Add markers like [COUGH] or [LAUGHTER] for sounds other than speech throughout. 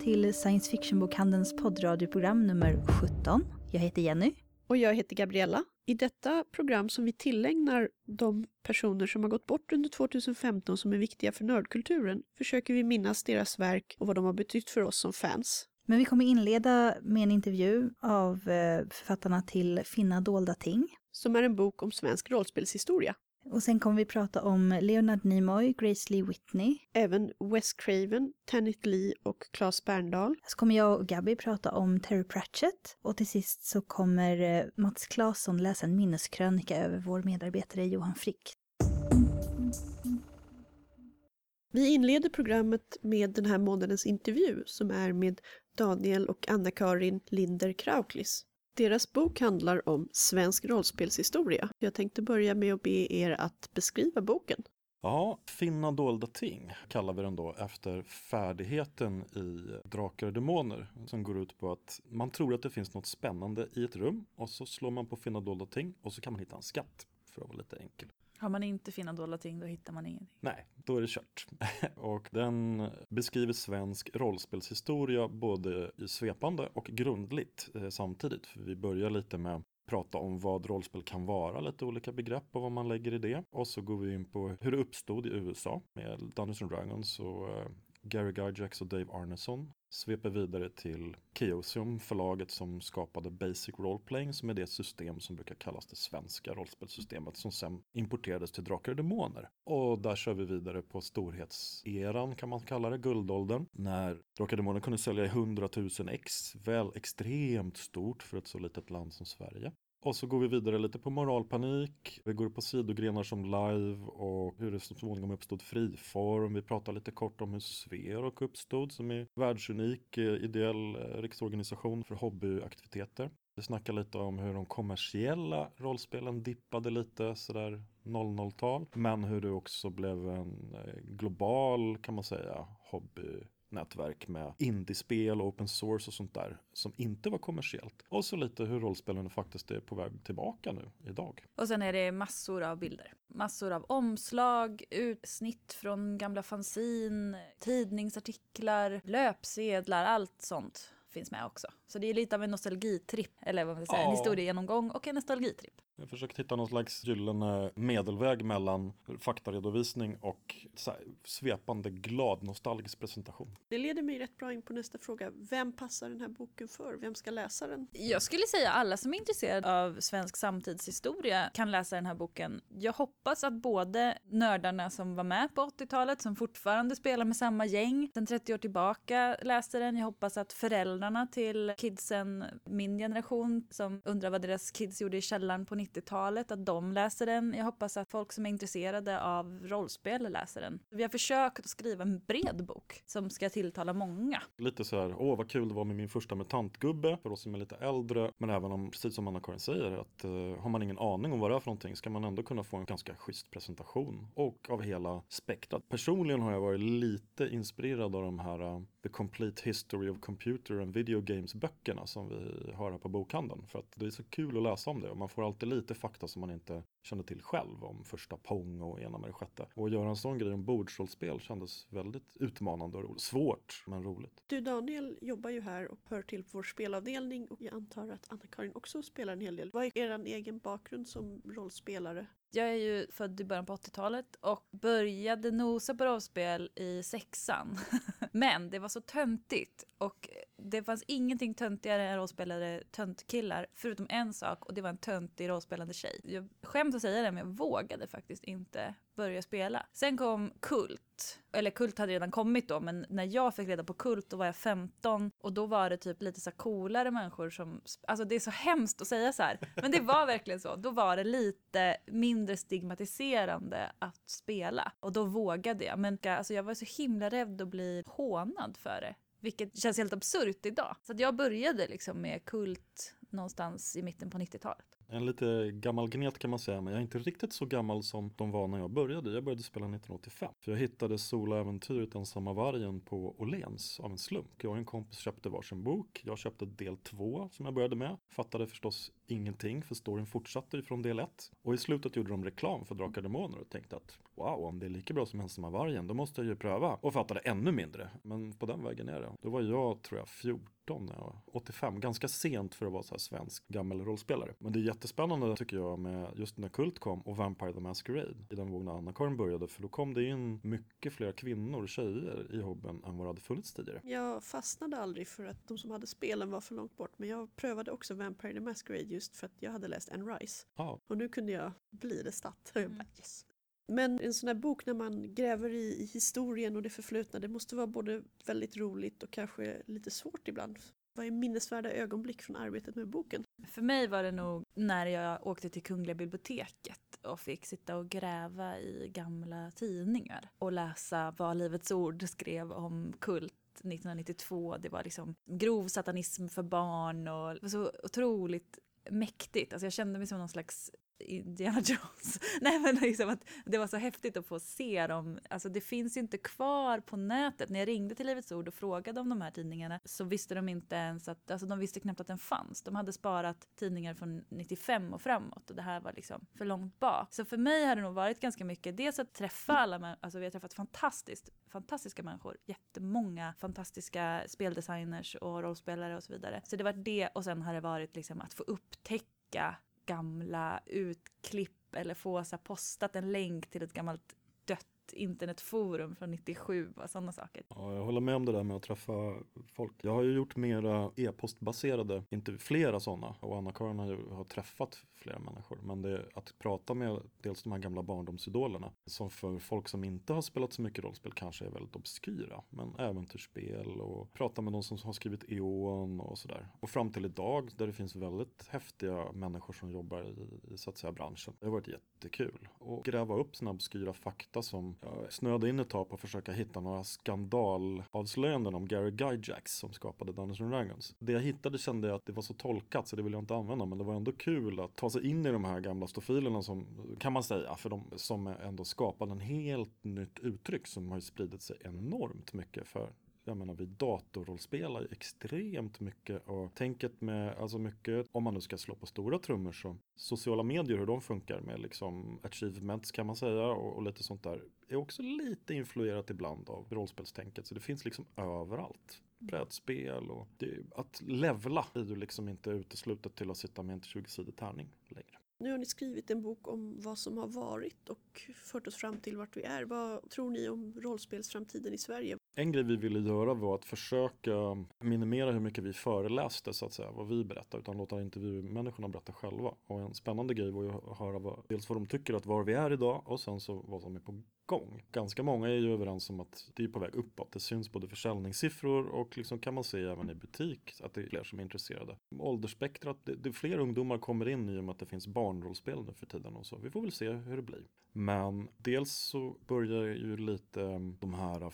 till Science Fiction-bokhandelns poddradioprogram nummer 17. Jag heter Jenny. Och jag heter Gabriella. I detta program som vi tillägnar de personer som har gått bort under 2015 som är viktiga för nördkulturen försöker vi minnas deras verk och vad de har betytt för oss som fans. Men vi kommer inleda med en intervju av eh, författarna till Finna dolda ting. Som är en bok om svensk rollspelshistoria. Och sen kommer vi prata om Leonard Nimoy, Grace Lee Whitney. Även Wes Craven, Tenet Lee och Claes Berndahl. Så kommer jag och Gabby prata om Terry Pratchett. Och till sist så kommer eh, Mats Claesson läsa en minneskrönika över vår medarbetare Johan Frick. Vi inleder programmet med den här månadens intervju som är med Daniel och Anna-Karin Linder Krauklis. Deras bok handlar om svensk rollspelshistoria. Jag tänkte börja med att be er att beskriva boken. Ja, finna dolda ting kallar vi den då efter färdigheten i Drakar och Demoner som går ut på att man tror att det finns något spännande i ett rum och så slår man på finna dolda ting och så kan man hitta en skatt för att vara lite enkel. Har man inte fina dolda ting då hittar man ingenting. Nej, då är det kört. [LAUGHS] och den beskriver svensk rollspelshistoria både i svepande och grundligt eh, samtidigt. För vi börjar lite med prata om vad rollspel kan vara, lite olika begrepp och vad man lägger i det. Och så går vi in på hur det uppstod i USA med Dungeons and Dragons och eh, Gary Gygax och Dave Arneson sveper vidare till Chaosium, förlaget som skapade Basic Roleplaying som är det system som brukar kallas det svenska rollspelssystemet som sen importerades till Drakar och Demoner. Och där kör vi vidare på storhetseran kan man kalla det, guldåldern, när Drakar och Demoner kunde sälja i 100 000 ex, väl extremt stort för ett så litet land som Sverige. Och så går vi vidare lite på moralpanik. Vi går på sidogrenar som live och hur det så småningom uppstod friform. Vi pratar lite kort om hur Sverok uppstod som är världsunik eh, ideell eh, riksorganisation för hobbyaktiviteter. Vi snackar lite om hur de kommersiella rollspelen dippade lite sådär 00-tal. Men hur det också blev en eh, global kan man säga hobby nätverk med indiespel och open source och sånt där som inte var kommersiellt. Och så lite hur rollspelen faktiskt är på väg tillbaka nu idag. Och sen är det massor av bilder. Massor av omslag, utsnitt från gamla fanzin, tidningsartiklar, löpsedlar, allt sånt finns med också. Så det är lite av en nostalgitripp, eller vad man ska säga, ja. en historiegenomgång och en nostalgitripp. Jag försöker hitta någon slags gyllene medelväg mellan faktaredovisning och svepande glad nostalgisk presentation. Det leder mig rätt bra in på nästa fråga. Vem passar den här boken för? Vem ska läsa den? Jag skulle säga alla som är intresserade av svensk samtidshistoria kan läsa den här boken. Jag hoppas att både nördarna som var med på 80-talet, som fortfarande spelar med samma gäng sen 30 år tillbaka, läste den. Jag hoppas att föräldrarna till kidsen, min generation, som undrar vad deras kids gjorde i källaren på 90-talet, att de läser den. Jag hoppas att folk som är intresserade av rollspel läser den. Vi har försökt att skriva en bred bok som ska tilltala många. Lite så här, åh vad kul det var med min första mutantgubbe för oss som är lite äldre. Men även om, precis som Anna-Karin säger, att uh, har man ingen aning om vad det är för någonting ska man ändå kunna få en ganska schysst presentation. Och av hela spektrat. Personligen har jag varit lite inspirerad av de här uh, The Complete History of Computer and Video Games böckerna som vi har här på bokhandeln. För att det är så kul att läsa om det och man får alltid lite fakta som man inte kände till själv om första Pong och ena med det sjätte. Och att göra en sån grej om bordsrollspel kändes väldigt utmanande och roligt. Svårt, men roligt. Du Daniel jobbar ju här och hör till vår spelavdelning och jag antar att Anna-Karin också spelar en hel del. Vad är er egen bakgrund som rollspelare? Jag är ju född i början på 80-talet och började nosa på rollspel i sexan. [LAUGHS] Men det var så töntigt och det fanns ingenting töntigare än rollspelade töntkillar förutom en sak och det var en töntig rollspelande tjej. Jag skäms att säga det men jag vågade faktiskt inte börja spela. Sen kom Kult, eller Kult hade redan kommit då men när jag fick reda på Kult då var jag 15 och då var det typ lite så coolare människor som, alltså det är så hemskt att säga så här men det var verkligen så. Då var det lite mindre stigmatiserande att spela och då vågade jag men alltså jag var så himla rädd att bli hånad för det. Vilket känns helt absurt idag. Så jag började liksom med kult någonstans i mitten på 90-talet. En lite gammal gnet kan man säga, men jag är inte riktigt så gammal som de var när jag började. Jag började spela 1985. För jag hittade soloäventyret Ensamma vargen på Åhléns av en slump. Jag och en kompis köpte varsin bok. Jag köpte del två som jag började med. Fattade förstås ingenting för storyn fortsatte ju från del ett. Och i slutet gjorde de reklam för Drakar Demoner och tänkte att wow, om det är lika bra som Ensamma vargen, då måste jag ju pröva. Och fattade ännu mindre. Men på den vägen är det. Då var jag, tror jag, 14 när jag var 85. Ganska sent för att vara så här svensk gammal rollspelare. Men det är jättespännande tycker jag med just när Kult kom och Vampire the Masquerade. I den våg när Anna-Karin började. För då kom det in mycket fler kvinnor och tjejer i hobben än vad det hade funnits tidigare. Jag fastnade aldrig för att de som hade spelen var för långt bort. Men jag prövade också Vampire the Masquerade just för att jag hade läst Anne Rice. Ja, Och nu kunde jag bli det statt. Och [LAUGHS] jag Mm. bara yes. Men en sån här bok när man gräver i, i historien och det förflutna, det måste vara både väldigt roligt och kanske lite svårt ibland. Vad är minnesvärda ögonblick från arbetet med boken? För mig var det nog när jag åkte till Kungliga biblioteket och fick sitta och gräva i gamla tidningar och läsa vad Livets Ord skrev om kult 1992. Det var liksom grov satanism för barn och det var så otroligt mäktigt. Alltså jag kände mig som någon slags Indiana [LAUGHS] Jones. Nej men liksom att det var så häftigt att få se dem. Alltså det finns ju inte kvar på nätet. När jag ringde till Livets Ord och frågade om de här tidningarna så visste de inte ens att, alltså de visste knappt att den fanns. De hade sparat tidningar från 95 och framåt och det här var liksom för långt bak. Så för mig har det nog varit ganska mycket, dels att träffa alla, alltså vi har träffat fantastiskt, fantastiska människor, jättemånga fantastiska speldesigners och rollspelare och så vidare. Så det var det och sen har det varit liksom att få upptäcka gamla utklipp eller få så här, postat en länk till ett gammalt internetforum från 97 och sådana saker. Ja, jag håller med om det där med att träffa folk. Jag har ju gjort mera e-postbaserade, inte flera sådana. Och Anna-Karin har ju har träffat flera människor. Men det att prata med dels de här gamla barndomsidolerna. Som för folk som inte har spelat så mycket rollspel kanske är väldigt obskyra. Men äventyrsspel och prata med de som har skrivit Eon och sådär. Och fram till idag där det finns väldigt häftiga människor som jobbar i, i så att säga branschen. Det har varit jättekul. Och gräva upp sådana obskyra fakta som jag snöade in ett tag på att försöka hitta några skandalavslöjanden om Gary Gygax som skapade Dungeons and Dragons. Det jag hittade kände jag att det var så tolkat så det ville jag inte använda men det var ändå kul att ta sig in i de här gamla stofilerna som kan man säga för de som ändå skapade en helt nytt uttryck som har ju spridit sig enormt mycket för jag menar vi datorrollspelar ju extremt mycket och tänket med, alltså mycket, om man nu ska slå på stora trummor så sociala medier hur de funkar med liksom achievements kan man säga och, och lite sånt där är också lite influerat ibland av rollspelstänket så det finns liksom överallt. Brädspel och det, att levla är ju liksom inte uteslutet till att sitta med en 20-sidig tärning längre. Nu har ni skrivit en bok om vad som har varit och fört oss fram till vart vi är. Vad tror ni om rollspelsframtiden i Sverige? En grej vi ville göra var att försöka minimera hur mycket vi föreläste så att säga, vad vi berättar, utan låta intervjumänniskorna berätta själva. Och en spännande grej var ju att höra vad, dels vad de tycker att var vi är idag och sen så vad som är på gång. Ganska många är ju överens om att det är på väg uppåt. Det syns både försäljningssiffror och liksom kan man se även i butik att det är fler som är intresserade. Åldersspektrat, det, det är fler ungdomar kommer in i och med att det finns barnrollspel nu för tiden och så. Vi får väl se hur det blir. Men dels så börjar ju lite de här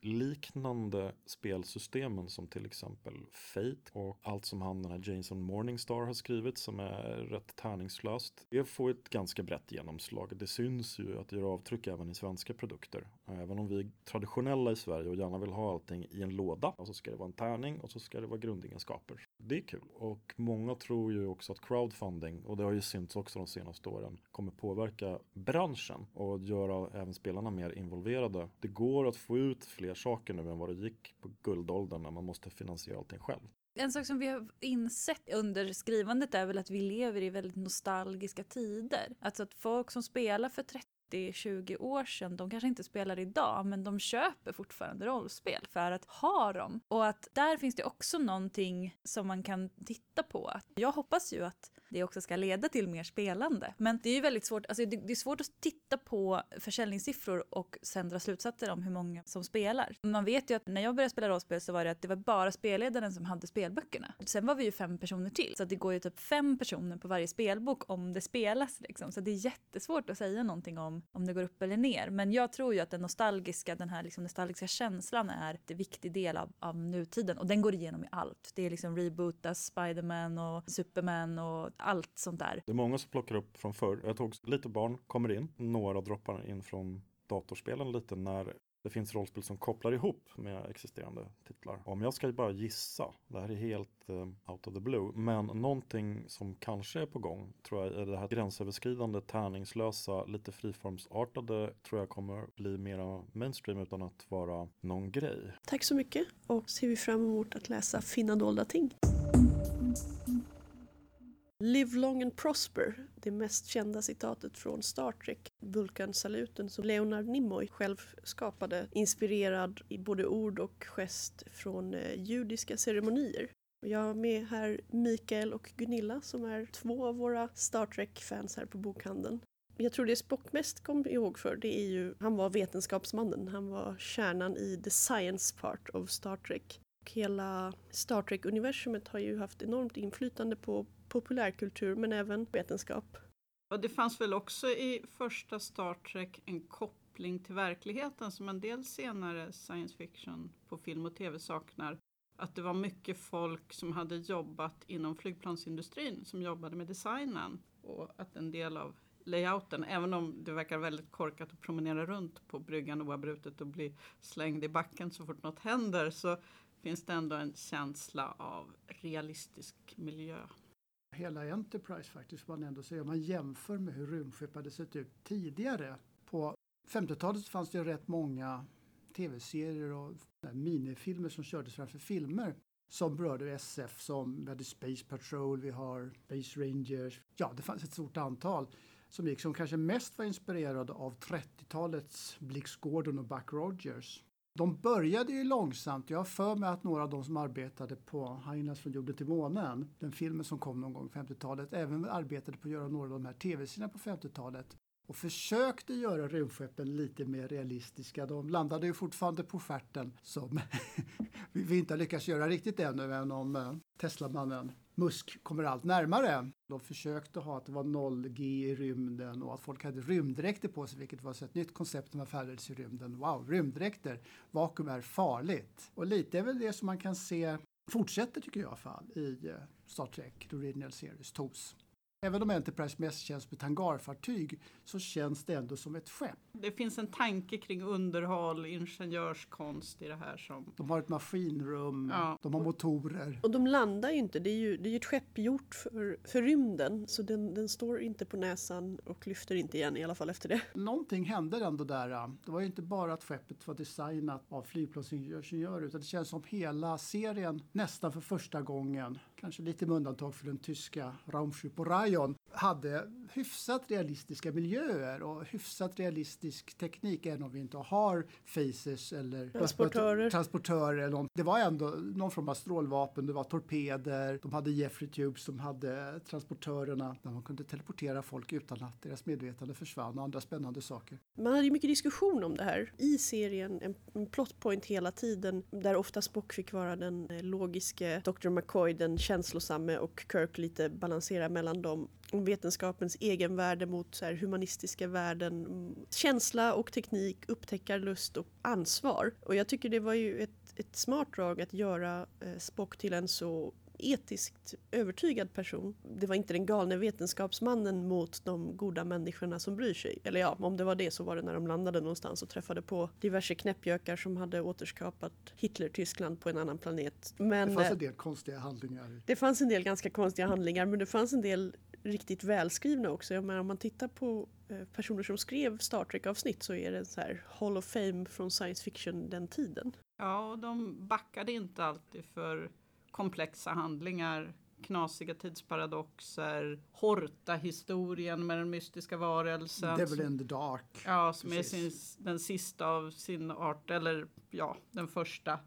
liknande spelsystemen som till exempel Fate och allt som han den här Jason Morningstar har skrivit som är rätt tärningslöst. Det får ett ganska brett genomslag. Det syns ju att det gör avtryck även i svenska produkter. Även om vi är traditionella i Sverige och gärna vill ha allting i en låda och så ska det vara en tärning och så ska det vara grundegenskaper. Det är kul. Och många tror ju också att crowdfunding, och det har ju synts också de senaste åren, kommer påverka branschen och göra även spelarna mer involverade. Det går att få ut fler saker nu än vad det gick på guldåldern när man måste finansiera allting själv. En sak som vi har insett under skrivandet är väl att vi lever i väldigt nostalgiska tider. Alltså att folk som spelar för 30-20 år sedan, de kanske inte spelar idag, men de köper fortfarande rollspel för att ha dem. Och att där finns det också någonting som man kan titta på. Jag hoppas ju att det också ska leda till mer spelande. Men det är ju väldigt svårt, alltså det, det är svårt att titta på försäljningssiffror och sen dra slutsatser om hur många som spelar. Man vet ju att när jag började spela rollspel så var det att det var bara spelledaren som hade spelböckerna. Sen var vi ju fem personer till, så att det går ju typ fem personer på varje spelbok om det spelas liksom. Så det är jättesvårt att säga någonting om om det går upp eller ner. Men jag tror ju att den nostalgiska, den här liksom nostalgiska känslan är en viktig del av, av nutiden och den går igenom i allt. Det är liksom rebootas Spiderman och Superman och allt sånt där. Det är många som plockar upp från förr. Jag tog lite barn kommer in, några droppar in från datorspelen lite när det finns rollspel som kopplar ihop med existerande titlar. Om jag ska bara gissa, det här är helt uh, out of the blue, men någonting som kanske är på gång tror jag är det här gränsöverskridande, tärningslösa, lite friformsartade tror jag kommer bli mera mainstream utan att vara någon grej. Tack så mycket och ser vi fram emot att läsa Finna dolda ting. Live long and prosper, det mest kända citatet från Star Trek, Vulkan-saluten som Leonard Nimoy själv skapade, inspirerad i både ord och gest från eh, judiska ceremonier. Jag har med här Mikael och Gunilla som är två av våra Star Trek-fans här på bokhandeln. Jag tror det Spock mest kom ihåg för det är ju, han var vetenskapsmannen, han var kärnan i the science part of Star Trek. Och hela Star Trek-universumet har ju haft enormt inflytande på populärkultur men även vetenskap. Och det fanns väl också i första Star Trek en koppling till verkligheten som en del senare science fiction på film och tv saknar. Att det var mycket folk som hade jobbat inom flygplansindustrin som jobbade med designen och att en del av layouten, även om det verkar väldigt korkat att promenera runt på bryggan oavbrutet och bli slängd i backen så fort något händer så finns det ändå en känsla av realistisk miljö hela Enterprise faktiskt, man ändå säger, om man jämför med hur rymdskepp hade sett ut tidigare. På 50-talet fanns det rätt många tv-serier och minifilmer som kördes framför filmer som berörde SF som vi hade Space Patrol, vi har Space Rangers. Ja, det fanns ett stort antal som gick som kanske mest var inspirerade av 30-talets Blix Gordon och Buck Rogers. De började ju långsamt. Jag har för mig att några av de som arbetade på Highness från jorden till månen, den filmen som kom någon gång på 50-talet, även arbetade på att göra några av de här tv-serierna på 50-talet och försökte göra rymdskeppen lite mer realistiska. De landade ju fortfarande på stjärten som [LAUGHS] vi inte har lyckats göra riktigt ännu, även om eh, Teslamannen Musk kommer allt närmare. De försökte ha att det var 0G i rymden och att folk hade rymddräkter på sig, vilket var ett nytt koncept när man färdades i rymden. Wow, rymddräkter! Vakuum är farligt. Och lite är väl det som man kan se fortsätter, tycker jag i alla fall, i eh, Star Trek, The Original Series, TOS. Även om Enterprise mest känns som ett hangarfartyg så känns det ändå som ett skepp. Det finns en tanke kring underhåll, ingenjörskonst i det här. Som... De har ett maskinrum, ja. de har motorer. Och de landar ju inte, det är ju, det är ju ett skepp gjort för, för rymden så den, den står inte på näsan och lyfter inte igen i alla fall efter det. Någonting hände ändå där. Det var ju inte bara att skeppet var designat av flygplansingenjörer utan det känns som hela serien nästan för första gången kanske lite med undantag för den tyska Raumschiff och Rayon, hade hyfsat realistiska miljöer och hyfsat realistisk teknik, även om vi inte har faces eller transportörer. transportörer eller något. Det var ändå någon form av strålvapen, det var torpeder, de hade Jeffrey Tubes, de hade transportörerna där man kunde teleportera folk utan att deras medvetande försvann och andra spännande saker. Man hade ju mycket diskussion om det här i serien, en, en plot point hela tiden där ofta Spock fick vara den eh, logiske Dr. McCoy, den känslosamme och Kirk lite balansera mellan dem vetenskapens egenvärde mot så här, humanistiska värden, känsla och teknik, upptäckarlust och ansvar. Och jag tycker det var ju ett, ett smart drag att göra eh, Spock till en så etiskt övertygad person. Det var inte den galne vetenskapsmannen mot de goda människorna som bryr sig. Eller ja, om det var det så var det när de landade någonstans och träffade på diverse knäppjökar som hade återskapat Hitler-Tyskland på en annan planet. Men, det fanns en del konstiga handlingar. Det fanns en del ganska konstiga handlingar men det fanns en del riktigt välskrivna också. Jag menar, om man tittar på eh, personer som skrev Star Trek-avsnitt så är det så här Hall of Fame från science fiction den tiden. Ja, och de backade inte alltid för komplexa handlingar, knasiga tidsparadoxer, Horta-historien med den mystiska varelsen. Devil in the Dark. Ja, som Precis. är sin, den sista av sin art, eller ja, den första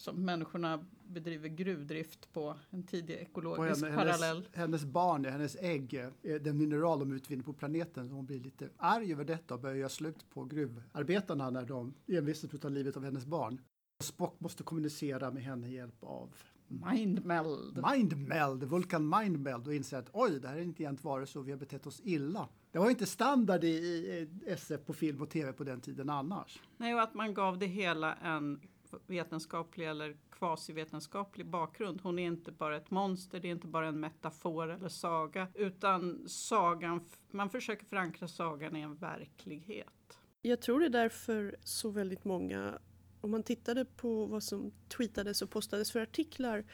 som människorna bedriver gruvdrift på en tidig ekologisk henne, parallell. Hennes, hennes barn, hennes ägg, den mineral de utvinner på planeten. Hon blir lite arg över detta och börjar göra slut på gruvarbetarna när de envisas med att ta livet av hennes barn. Spock måste kommunicera med henne med hjälp av Mindmeld. Mindmeld, Vulkan Mindmeld och inser att oj, det här är inte egentligen varelse och vi har betett oss illa. Det var inte standard i, i SF på film och tv på den tiden annars. Nej, och att man gav det hela en vetenskaplig eller kvasivetenskaplig bakgrund. Hon är inte bara ett monster, det är inte bara en metafor eller saga, utan sagan, man försöker förankra sagan i en verklighet. Jag tror det är därför så väldigt många, om man tittade på vad som tweetades och postades för artiklar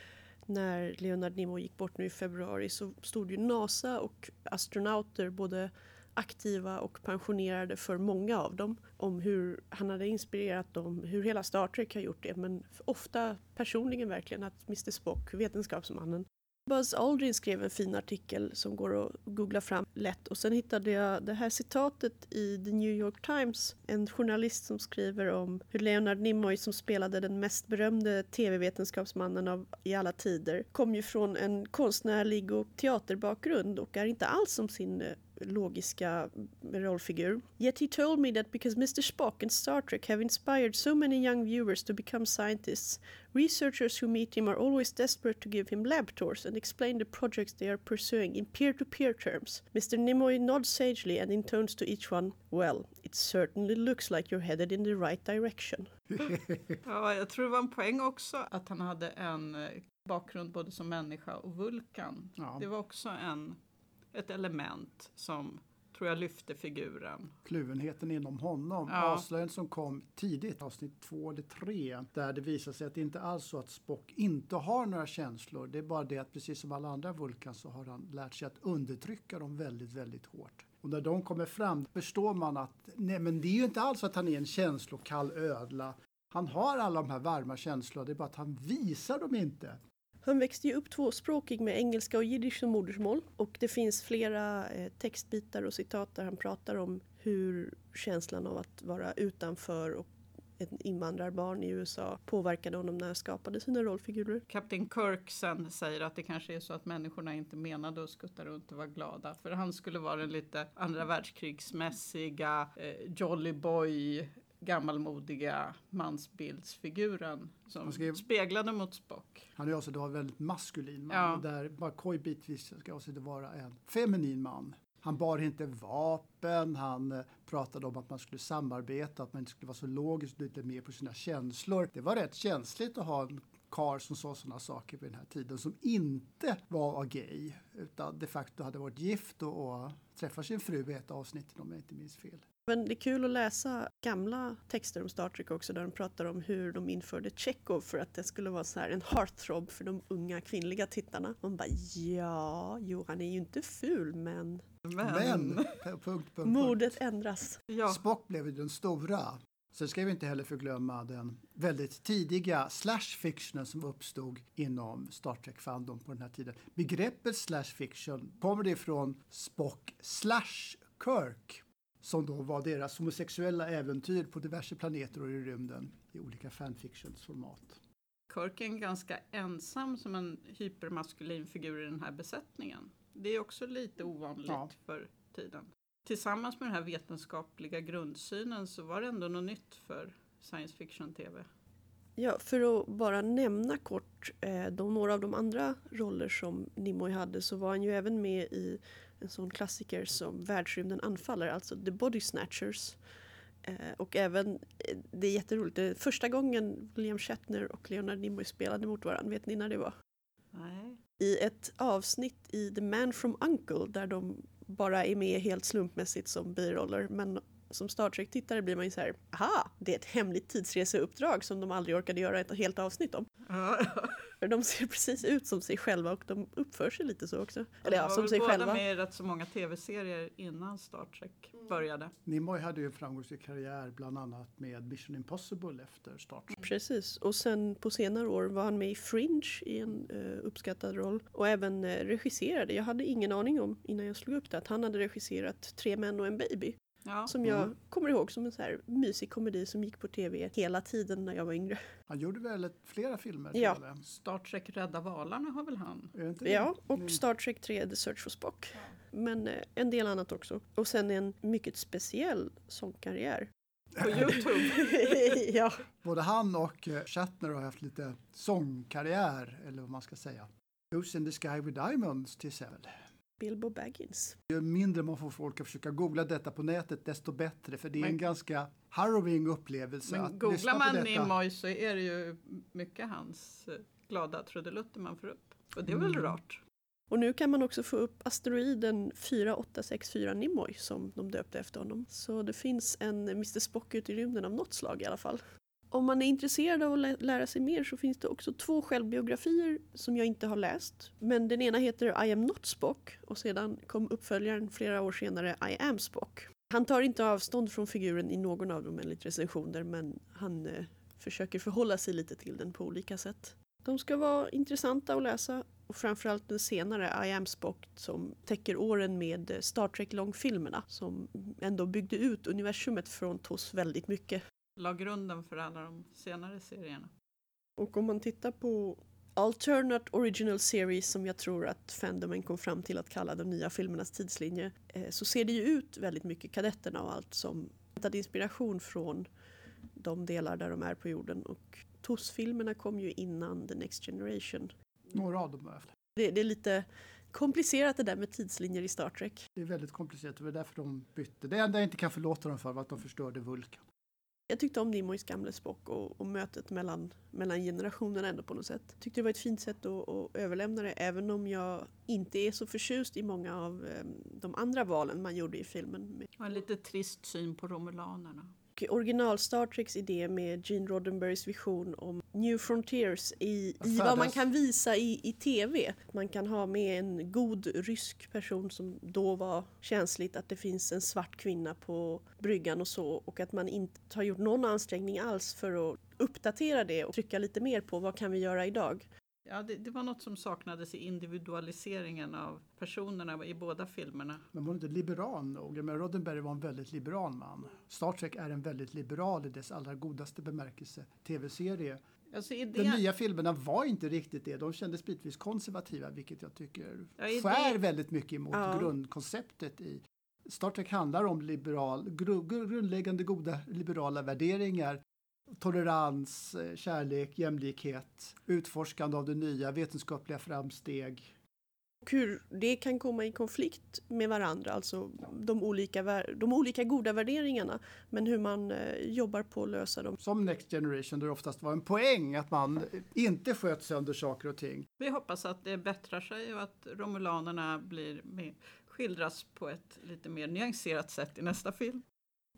när Leonard Nimoy gick bort nu i februari så stod ju NASA och astronauter, både aktiva och pensionerade för många av dem, om hur han hade inspirerat dem, hur hela Star Trek har gjort det, men ofta personligen verkligen att Mr Spock, vetenskapsmannen, Buzz Aldrin skrev en fin artikel som går att googla fram lätt och sen hittade jag det här citatet i The New York Times. En journalist som skriver om hur Leonard Nimoy som spelade den mest berömde tv-vetenskapsmannen av i alla tider kom ju från en konstnärlig och teaterbakgrund och är inte alls som sin eh, logiska rollfigur. Yet he told me that because Mr Spock and Star Trek have inspired so many young viewers to become scientists, researchers who meet him are always desperate to give him lab tours and explain the projects they are pursuing in peer-to-peer terms. Mr Nimoy nods sagely and intones to each one, well, it certainly looks like you're headed in the right direction. [LAUGHS] Ja, jag tror det var en poäng också att han hade en eh, bakgrund både som människa och vulkan. Ja. Det var också en, ett element som tror jag lyfte figuren. kluvenheten inom honom. Ja. Avslöjandet som kom tidigt, avsnitt två eller tre, där det visar sig att det inte alls så att Spock inte har några känslor. Det är bara det att precis som alla andra Vulkan så har han lärt sig att undertrycka dem väldigt, väldigt hårt. Och när de kommer fram förstår man att nej, men det är ju inte alls att han är en känslokall ödla. Han har alla de här varma känslorna, det är bara att han visar dem inte. Han växte ju upp tvåspråkig med engelska och jiddisch som modersmål och det finns flera eh, textbitar och citat där han pratar om hur känslan av att vara utanför och ett invandrarbarn i USA påverkade honom när han skapade sina rollfigurer. Kapten Kirk sen säger att det kanske är så att människorna inte menade att skutta runt och vara glada. För han skulle vara den lite andra världskrigsmässiga eh, Jolly Boy gammalmodiga mansbildsfiguren som Han skrev- speglade mot Spock. Han är då en väldigt maskulin man. Ja. Där McCoy bitvis ska det vara en feminin man. Han bar inte vapen, han eh, pratade om att man skulle samarbeta, att man inte skulle vara så logisk och lite mer på sina känslor. Det var rätt känsligt att ha en karl som sa sådana saker vid den här tiden som inte var gay utan de facto hade varit gift och, och träffat sin fru i ett avsnitt om jag inte minns fel. Men det är kul att läsa gamla texter om Star Trek också där de pratar om hur de införde Chekhov för att det skulle vara så här en heartthrob för de unga kvinnliga tittarna. Man bara ja, jo han är ju inte ful men Men, Men, punkt, punkt, punkt. modet ändras. ja, Spock blev ju den stora. Sen ska vi inte heller förglömma den väldigt tidiga slash fictionen som uppstod inom Star Trek fandom på den här tiden. Begreppet slash fiction kommer det ifrån Spock slash Kirk som då var deras homosexuella äventyr på diverse planeter och i rymden i olika fanfictionsformat. Kirk är ganska ensam som en hypermaskulin figur i den här besättningen. Det är också lite ovanligt Ja. för tiden. Tillsammans med den här vetenskapliga grundsynen så var det ändå något nytt för science fiction-tv. Ja, för att bara nämna kort eh, de, några av de andra roller som Nimoy hade så var han ju även med i en sån klassiker som Världsrymden anfaller, alltså The Body Snatchers. Eh, och även, eh, det är jätteroligt, det är första gången William Shatner och Leonard Nimoy spelade mot varandra, vet ni när det var? Nej. I ett avsnitt i The Man from Uncle där de bara är med helt slumpmässigt som biroller men som Star Trek-tittare blir man ju så här, aha, det är ett hemligt tidsreseuppdrag som de aldrig orkade göra ett helt avsnitt om. För de ser precis ut som sig själva och de uppför sig lite så också. Eller ja, som sig båda själva. med i rätt så många tv-serier innan Star Trek började. Nimoy hade ju en framgångsrik karriär bland annat med Mission Impossible efter Star Trek. Precis, och sen på senare år var han med i Fringe i en eh, uppskattad roll och även eh, regisserade. Jag hade ingen aning om innan jag slog upp det att han hade regisserat Tre män och en baby. Ja. Som jag Mm. kommer ihåg som en så här mysig komedi som gick på tv hela tiden när jag var yngre. Han gjorde väl ett, flera filmer? Ja. jag. Star Trek Rädda valarna har väl han? Ja, och Mm. Star Trek 3 The Search for Spock. Men eh, en del annat också. Och sen en mycket speciell sångkarriär. [LAUGHS] På Youtube. [LAUGHS] ja, Både han och eh, Shatner har haft lite sångkarriär, eller vad man ska säga. Who's in the sky with diamonds till exempel. Bilbo Baggins. Ju mindre man får folk att försöka googla detta på nätet, desto bättre. För det är en Men- ganska harrowing upplevelse att Men lyssna googlar man detta. Nimoy så är det ju mycket hans eh, glada trudelutter man får upp. Och det är väl Mm. rart. Och nu kan man också få upp asteroiden 4864 Nimoy som de döpte efter honom. Så det finns en Mr Spock ute i rymden av något slag i alla fall. Om man är intresserad av att lä- lära sig mer så finns det också två självbiografier som jag inte har läst. Men den ena heter I am not Spock och sedan kom uppföljaren flera år senare I am Spock. Han tar inte avstånd från figuren i någon av dem enligt recensioner men han eh, försöker förhålla sig lite till den på olika sätt. De ska vara intressanta att läsa och framförallt den senare I am Spock som täcker åren med eh, Star Trek-långfilmerna som ändå byggde ut universumet från TOS väldigt mycket. La grunden för alla de senare serierna. Och om man tittar på Alternate Original Series som jag tror att fandomen kom fram till att kalla de nya filmernas tidslinje eh, så ser det ju ut väldigt mycket kadetterna och allt som hämtade inspiration från de delar där de är på jorden och TOS-filmerna kom ju innan The Next Generation. Några av dem i alla fall. Det, det är lite komplicerat det där med tidslinjer i Star Trek. Det är väldigt komplicerat och det är därför de bytte. Det enda jag inte kan förlåta dem för var att de förstörde Vulkan. Jag tyckte om Nimoys gamla Spock och, och mötet mellan, mellan generationerna ändå på något sätt. Tyckte det var ett fint sätt att, att överlämna det även om jag inte är så förtjust i många av ehm, de andra valen man gjorde i filmen. Och en lite trist syn på romulanerna. Och original Star Treks idé med Gene Roddenberrys vision om New Frontiers i, i vad man kan visa i, i TV. Man kan ha med en god rysk person som då var känsligt att det finns en svart kvinna på bryggan och så och att man inte har gjort någon ansträngning alls för att uppdatera det och trycka lite mer på vad kan vi göra idag. Ja, det, det var något som saknades i individualiseringen av personerna i båda filmerna. Men var inte liberal nog? Menar, Roddenberry var en väldigt liberal man. Star Trek är en väldigt liberal i dess allra godaste bemärkelse tv-serie. Alltså De idén, nya filmerna var inte riktigt det. De kändes bitvis konservativa, vilket jag tycker Ja, idé- skär väldigt mycket emot Ja. grundkonceptet i Star Trek handlar om liberal, gru, gru- grundläggande goda liberala värderingar. Tolerans, eh, kärlek, jämlikhet, utforskande av det nya, vetenskapliga framsteg. Och hur det kan komma i konflikt med varandra, alltså de olika, de olika goda värderingarna, men hur man eh, jobbar på att lösa dem. Som Next Generation där det oftast var en poäng att man inte sköt sönder saker och ting. vi hoppas att det bättrar sig och att romulanerna blir med, skildras på ett lite mer nyanserat sätt i nästa film.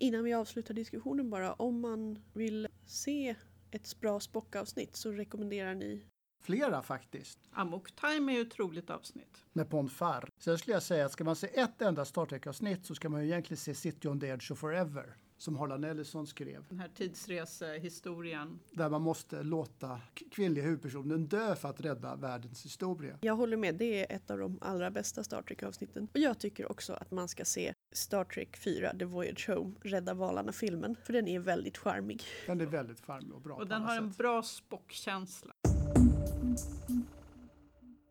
Innan vi avslutar diskussionen bara, om man vill se ett bra Spock-avsnitt så rekommenderar ni Flera faktiskt. Amok Time är ju ett roligt avsnitt. med Ponfar. Sen skulle jag säga att ska man se ett enda Star Trek-avsnitt så ska man ju egentligen se City on the Edge of Forever som Harlan Ellison skrev. Den här tidsresehistorien. Där man måste låta kvinnliga huvudpersonen dö för att rädda världens historia. Jag håller med, det är ett av de allra bästa Star Trek-avsnitten. Och jag tycker också att man ska se Star Trek 4, The Voyage Home, Rädda valarna-filmen, för den är väldigt charmig. Den är väldigt charmig och bra Och på den har en sätt. bra Spock-känsla.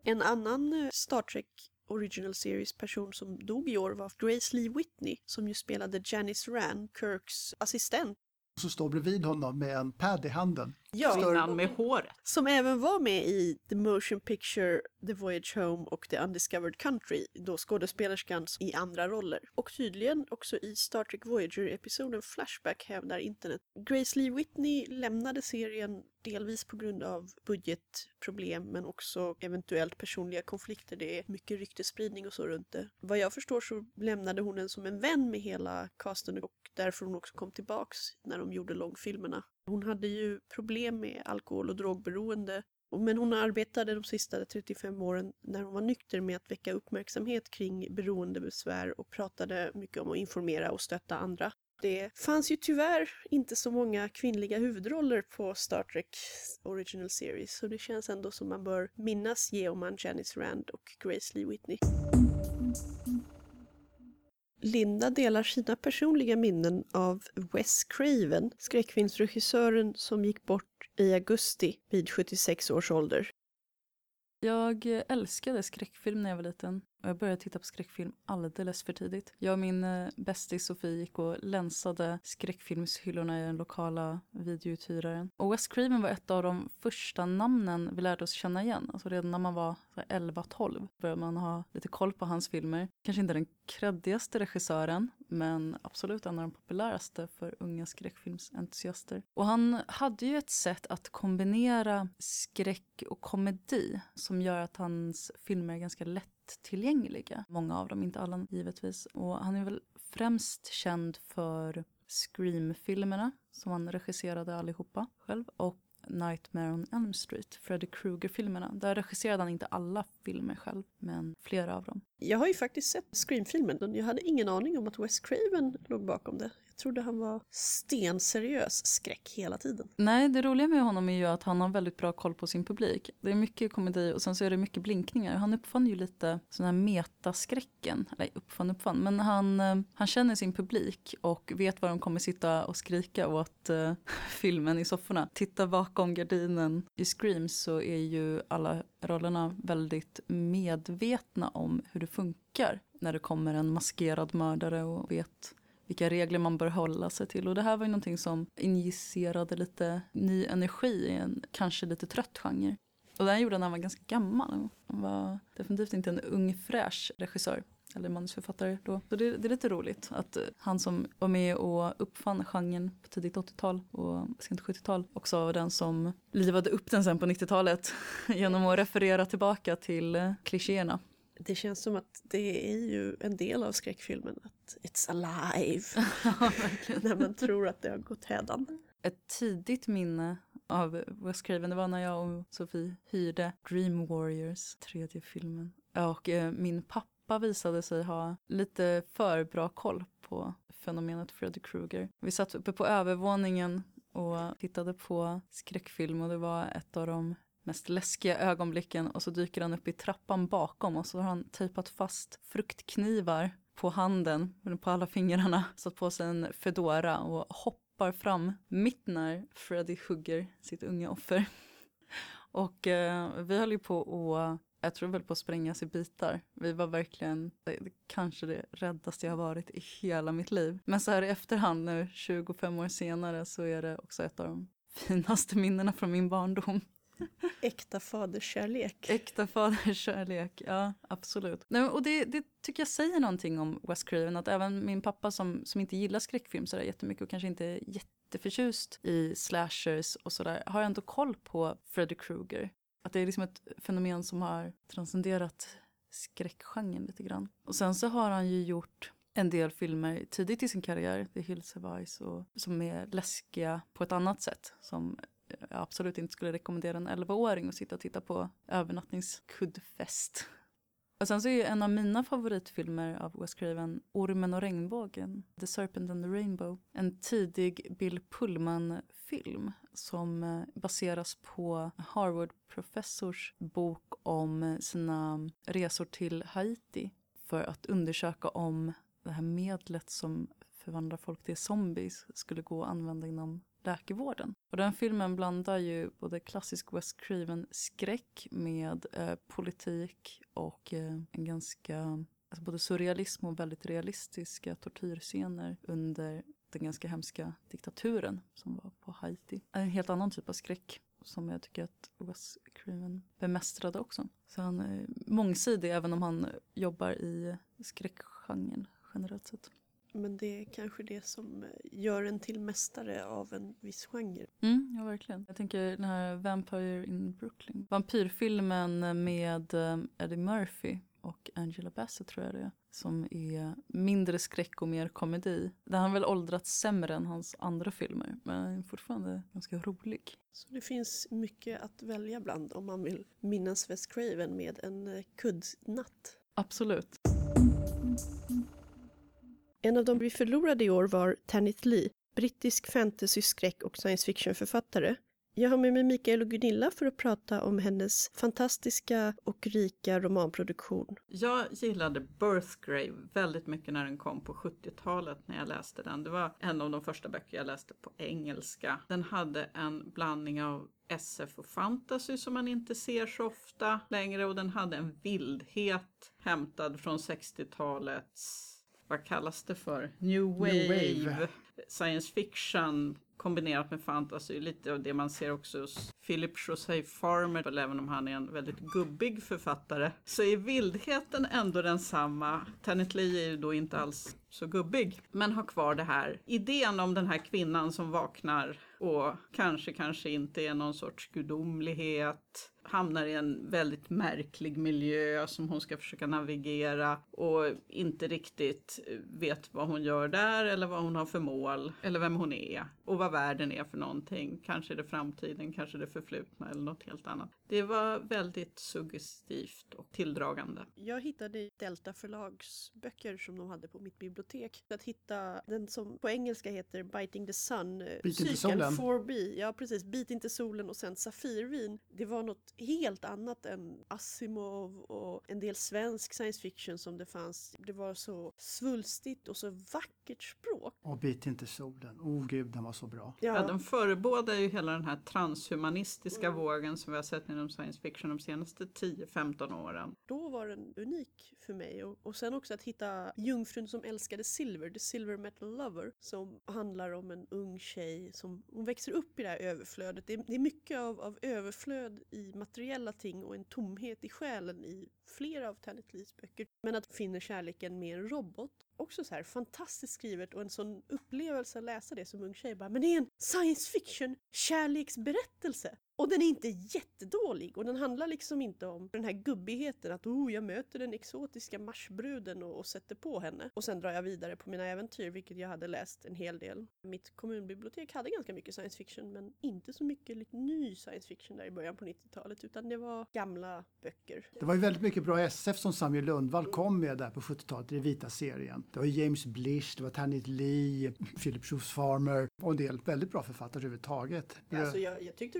En annan eh, Star Trek Original Series-person som dog i år var Grace Lee Whitney, som ju spelade Janice Rand, Kirks assistent. Och Så står bredvid honom med en pad i handen. Ja, Kvinnan med håret. som även var med i The Motion Picture, The Voyage Home och The Undiscovered Country, då skådespelerskan i andra roller. Och tydligen också i Star Trek Voyager-episoden Flashback hävdar internet. Grace Lee Whitney lämnade serien delvis på grund av budgetproblem men också eventuellt personliga konflikter. Det är mycket ryktesspridning och så runt det. Vad jag förstår så lämnade hon den som en vän med hela casten och därför hon också kom tillbaks när de gjorde långfilmerna. Hon hade ju problem med alkohol och drogberoende Men hon arbetade de sista 35 åren när hon var nykter med att väcka uppmärksamhet kring beroendebesvär och pratade mycket om att informera och stötta andra. Det fanns ju tyvärr inte så många kvinnliga huvudroller på Star Trek Original Series så det känns ändå som man bör minnas Geoman, Janice Rand och Grace Lee Whitney. Linda delar sina personliga minnen av Wes Craven, skräckfilmsregissören som gick bort i augusti vid 76 års ålder. Jag älskade skräckfilm när jag var liten. Och jag började titta på skräckfilm alldeles för tidigt. Jag och min eh, bästis Sofie gick och länsade skräckfilmshyllorna i den lokala videouthyraren. Och Wes Craven var ett av de första namnen vi lärde oss känna igen. Alltså redan när man var 11-12 började man ha lite koll på hans filmer. Kanske inte den kreddigaste regissören, men absolut en av de populäraste för unga skräckfilmsentusiaster. Och han hade ju ett sätt att kombinera skräck och komedi som gör att hans filmer är ganska lättillgängliga. Många av dem, inte alla givetvis. Och han är väl främst känd för Scream-filmerna som han regisserade allihopa själv och Nightmare on Elm Street, Freddy Krueger-filmerna. Där regisserade han inte alla filmer själv, men flera av dem. Jag har ju faktiskt sett Scream-filmen. Jag hade ingen aning om att Wes Craven låg bakom det. Trodde han var stenseriös skräck hela tiden. Nej, det roliga med honom är ju att han har väldigt bra koll på sin publik. Det är mycket komedi och sen så är det mycket blinkningar. Han uppfann ju lite sån här metaskräcken. Eller uppfann, uppfann. Men han, eh, han känner sin publik och vet vad de kommer sitta och skrika åt uh, [LAUGHS] filmen i sofforna. Titta bakom gardinen i Scream så är ju alla rollerna väldigt medvetna om hur det funkar när det kommer en maskerad mördare och vet vilka regler man bör hålla sig till. Och det här var ju någonting som injicerade lite ny energi i en kanske lite trött genre. Och den gjorde han när han var ganska gammal. Han var definitivt inte en ung fräsch regissör eller manusförfattare då. Så det, det, är lite roligt att eh, han som var med och uppfann genren på tidigt 80-tal och sent 70-tal också var den som livade upp den sen på 90-talet [LAUGHS] genom att referera tillbaka till eh, klichéerna. Det känns som att det är ju en del av skräckfilmen, att it's alive. [LAUGHS] när man tror att det har gått hädan. Ett tidigt minne av Wes Craven, det var när jag och Sofie hyrde Dream Warriors, tredje filmen. Och eh, min pappa visade sig ha lite för bra koll på fenomenet Freddy Krueger. Vi satt uppe på övervåningen och tittade på skräckfilm och det var ett av de mest läskiga ögonblicken och så dyker han upp i trappan bakom och så har han tejpat fast fruktknivar på handen, på alla fingrarna, [LAUGHS] satt på sig en fedora och hoppar fram mitt när Freddy hugger sitt unga offer. [LAUGHS] Och eh, vi höll ju på att, jag tror väl på att sprängas i bitar. Vi var verkligen, det, kanske det räddaste jag har varit i hela mitt liv. Men så här i efterhand nu, 25 år senare, så är det också ett av de [LAUGHS] finaste minnena från min barndom. Äkta faderskärlek. Äkta faderskärlek, ja absolut. Nej, och det, det, tycker jag säger någonting om Wes Craven, att även min pappa som, som inte gillar skräckfilm sådär jättemycket och kanske inte är jätteförtjust i slashers och sådär, har ändå koll på Freddy Krueger. Att det är liksom ett fenomen som har transcenderat skräckgenren lite grann. Och sen så har han ju gjort en del filmer tidigt i sin karriär, The Hills of Ice, och, som är läskiga på ett annat sätt. Som jag absolut inte skulle rekommendera en 11-åring att sitta och titta på övernattningskuddfest. Och sen så är ju en av mina favoritfilmer av Wes Craven Ormen och regnbågen, The Serpent and the Rainbow. En tidig Bill Pullman-film som eh, baseras på Harvard-professors bok om sina resor till Haiti för att undersöka om det här medlet som förvandlar folk till zombies skulle gå att använda inom läkevården. Och den filmen blandar ju både klassisk West Craven-skräck med eh, politik och eh, en ganska, alltså både surrealism och väldigt realistiska tortyrscener under den ganska hemska diktaturen som var på Haiti. En helt annan typ av skräck som jag tycker att Wes Craven bemästrade också. Så han är mångsidig även om han jobbar i skräckgenren generellt sett. Men det är kanske det som eh, gör en till mästare av en viss genre. Mm, ja, verkligen. Jag tänker den här Vampire in Brooklyn. Vampyrfilmen med eh, Eddie Murphy och Angela Bassett tror jag det är. Som är mindre skräck och mer komedi. Den har väl åldrats sämre än hans andra filmer. Men fortfarande ganska rolig. Så det finns mycket att välja bland om man vill minnas Wes Craven med en eh, kuddnatt. Absolut. En av de vi förlorade i år var Tanith Lee, brittisk fantasy, skräck och science fiction-författare. Jag har med mig Mikael och Gunilla för att prata om hennes fantastiska och rika romanproduktion. Jag gillade Birthgrave väldigt mycket när den kom på 70-talet när jag läste den. Det var en av de första böcker jag läste på engelska. Den hade en blandning av SF och fantasy som man inte ser så ofta längre och den hade en vildhet hämtad från 60-talets, vad kallas det för? New wave, New wave. science fiction kombinerat med fantasy, lite av det man ser också hos Philip José Farmer, även om han är en väldigt gubbig författare, så är vildheten ändå densamma. Tenet Lee är ju då inte alls så gubbig, men har kvar det här idén om den här kvinnan som vaknar och kanske, kanske inte är någon sorts gudomlighet hamnar i en väldigt märklig miljö som hon ska försöka navigera och inte riktigt vet vad hon gör där eller vad hon har för mål eller vem hon är och vad världen är för någonting. Kanske är det framtiden, kanske det förflutna eller något helt annat. Det var väldigt suggestivt och tilldragande. Jag hittade Delta förlags böcker som de hade på mitt bibliotek. Att hitta den som på engelska heter Biting the Sun. eh, Bit inte cykeln solen. 4B. Ja precis, Bit inte solen och sen Safirvin. Det var något helt annat än Asimov och en del svensk science fiction som det fanns. Det var så svulstigt och så vackert språk. Och Bit inte solen. Oh gud, den var så bra. Ja, den förebådar ju hela den här transhumanistiska vågen som vi har sett inom science fiction de senaste 10-15 åren. då var den unik för mig. Och, och sen också att hitta Jungfrun som älskade silver, The Silver Metal Lover, som handlar om en ung tjej som hon växer upp i det här överflödet. Det är, det är mycket av, av överflöd i i materiella ting och en tomhet i själen i flera av Tanit Lees böcker. Men att finna kärleken med en robot. Också så här fantastiskt skrivet och en sån upplevelse att läsa det som ung tjej. Bara, men det är en science fiction kärleksberättelse. Och den är inte jättedålig och den handlar liksom inte om den här gubbigheten att oh, jag möter den exotiska marsbruden och, och sätter på henne. Och sen drar jag vidare på mina äventyr, vilket jag hade läst en hel del. Mitt kommunbibliotek hade ganska mycket science fiction, men inte så mycket lite ny science fiction där i början på 90-talet, utan det var gamla böcker. Det var ju väldigt mycket bra SF som Samuel Lundvall kom med där på 70-talet i den vita serien. Det var James Blish, det var Tanit Lee, Philip Schultz Farmer och en del väldigt bra författare överhuvudtaget. Alltså jag, jag tyckte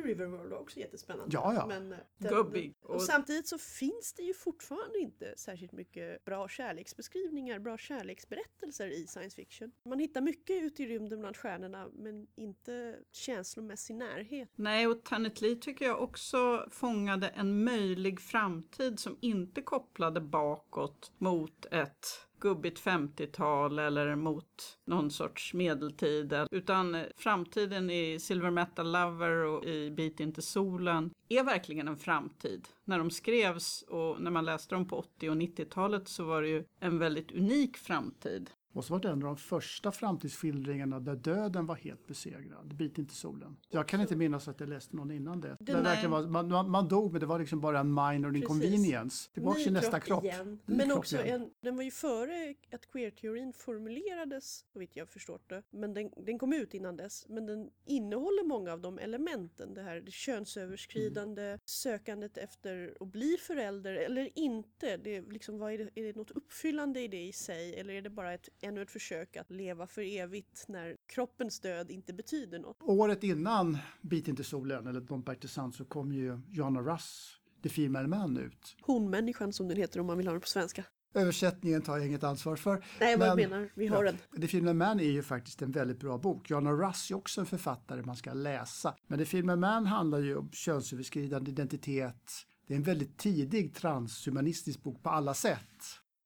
Riverworld var också jättespännande. Ja, ja. Men, eh, Gubbig. Och Och samtidigt så finns det ju fortfarande inte särskilt mycket bra kärleksbeskrivningar, bra kärleksberättelser i science fiction. Man hittar mycket ute i rymden bland stjärnorna men inte känslomässig närhet. Nej, och Tenet Lee tycker jag också fångade en möjlig framtid som inte kopplade bakåt mot ett gubbigt 50-tal eller mot någon sorts medeltid. Utan framtiden i Silver Metal Lover och i Bit inte solen är verkligen en framtid. När de skrevs och när man läste dem på 80 och 90-talet så var det ju en väldigt unik framtid. Och så var det en av de första framtidsskildringarna där döden var helt besegrad. Bit inte solen. Jag kan inte minnas att jag läste någon innan det. det verkligen var, man, man, man dog men det var liksom bara en minor Precis. inconvenience. Tillbaka till nästa kropp. Ny Men kropp också en, den var ju före att queer-teorin formulerades, så vitt jag förstått det. Men den, den kom ut innan dess. Men den innehåller många av de elementen. Det här det könsöverskridande, Mm. sökandet efter att bli förälder eller inte. Det är, liksom, vad är, det, är det något uppfyllande i det i sig? Eller är det bara ett, ännu ett försök att leva för evigt när kroppens död inte betyder något? Året innan Bit inte solen, eller the Sun, så kom ju Joanna Russ, The Female Man ut. Honmänniskan som den heter om man vill ha den på svenska. Översättningen tar jag inget ansvar för. Nej, vad jag Men- menar, vi har Ja. den. The Female Man är ju faktiskt en väldigt bra bok. Joanna Russ är också en författare man ska läsa. Men The Female Man handlar ju om könsöverskridande identitet. Det är en väldigt tidig transhumanistisk bok på alla sätt.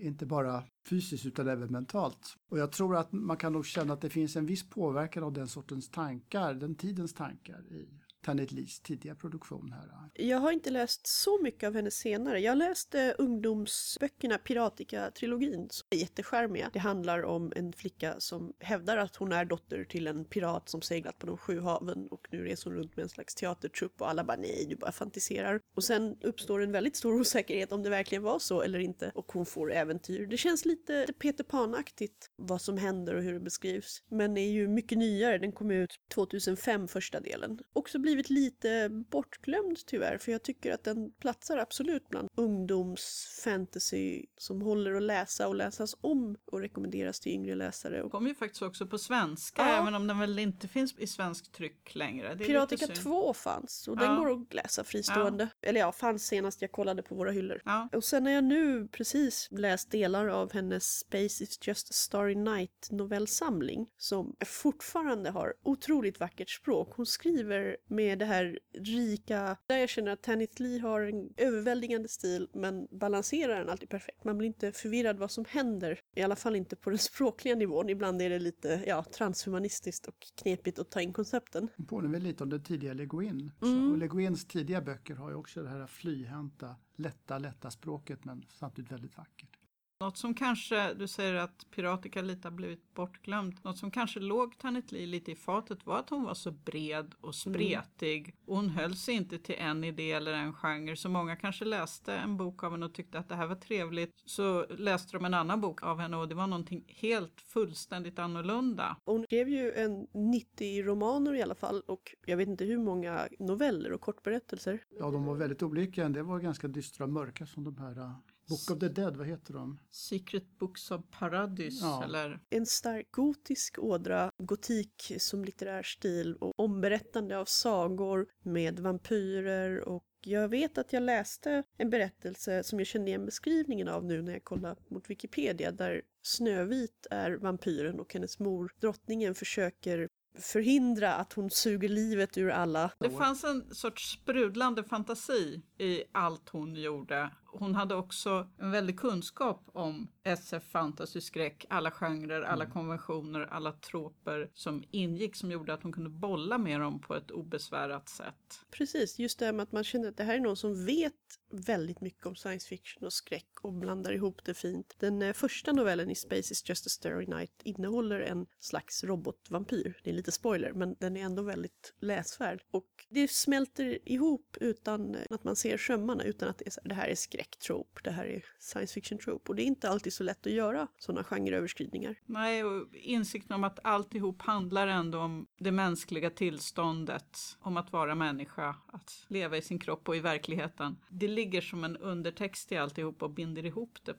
Inte bara fysiskt utan även mentalt. Och jag tror att man kan nog känna att det finns en viss påverkan av den sortens tankar, den tidens tankar i Tanit Lees tidiga produktion här. Jag har inte läst så mycket av henne senare. Jag läste ungdomsböckerna Piratica-trilogin som är jättecharmiga. Det handlar om en flicka som hävdar att hon är dotter till en pirat som seglat på de sju haven och nu reser hon runt med en slags teatertrupp och alla bara nej, du bara fantiserar. Och sen uppstår en väldigt stor [LAUGHS] osäkerhet om det verkligen var så eller inte och hon får äventyr. Det känns lite Peter Pan-aktigt vad som händer och hur det beskrivs. Men är ju mycket nyare, den kom ut 2005 första delen. Också blir blivit lite bortglömd tyvärr för jag tycker att den platsar absolut bland ungdomsfantasy som håller att läsa och läsas om och rekommenderas till yngre läsare. Den kom ju faktiskt också på svenska Ja. även om den väl inte finns i svensk tryck längre. Piratica lite synd. 2 fanns och Ja. den går att läsa fristående. Eller ja, fanns senast jag kollade på våra hyllor. Ja. Och sen har jag nu precis läst delar av hennes Space is just a starry night novellsamling som fortfarande har otroligt vackert språk. Hon skriver med det här rika, där jag känner att Tanith Lee har en överväldigande stil men balanserar den alltid perfekt. Man blir inte förvirrad vad som händer, i alla fall inte på den [LAUGHS] språkliga nivån. Ibland är det lite ja, transhumanistiskt och knepigt att ta in koncepten. Den påminner lite om det tidiga Le Guin. Mm. Och Le Guins tidiga böcker har ju också det här flyhänta, lätta, lätta språket men samtidigt väldigt vackert. Något som kanske, du säger att Piratica lite har blivit bortglömt, något som kanske låg Tanit Lee lite i fatet var att hon var så bred och spretig och hon höll sig inte till en idé eller en genre så många kanske läste en bok av henne och tyckte att det här var trevligt så läste de en annan bok av henne och det var någonting helt fullständigt annorlunda. Hon skrev ju en 90 romaner i alla fall och jag vet inte hur många noveller och kortberättelser. Ja, de var väldigt olika. Del var ganska dystra och mörka som de här Book of the Dead, vad heter de? Secret Books of Paradise Ja. eller En stark gotisk ådra, gotik som litterär stil och omberättande av sagor med vampyrer och jag vet att jag läste en berättelse som jag kände igen beskrivningen av nu när jag kollade mot Wikipedia där Snövit är vampyren och hennes mor, drottningen, försöker förhindra att hon suger livet ur alla. Det fanns en sorts sprudlande fantasi i allt hon gjorde. Hon hade också en väldig kunskap om SF, fantasy, skräck, alla genrer, alla konventioner, alla troper som ingick som gjorde att hon kunde bolla med dem på ett obesvärat sätt. Precis, just det här med att man känner att det här är någon som vet väldigt mycket om science fiction och skräck och blandar ihop det fint. Den eh, första novellen i Space is just a starry night innehåller en slags robotvampyr. Det är lite spoiler, men den är ändå väldigt läsvärd. Och det smälter ihop utan att man ser sömmarna, utan att det är så här, det här är skräcktrop, det här är science fiction trope. Och det är inte alltid så lätt att göra sådana genreöverskridningar. Nej, och insikten om att alltihop handlar ändå om det mänskliga tillståndet, om att vara människa, att leva i sin kropp och i verkligheten. Det ligger som en undertext i alltihop och binder ihop det.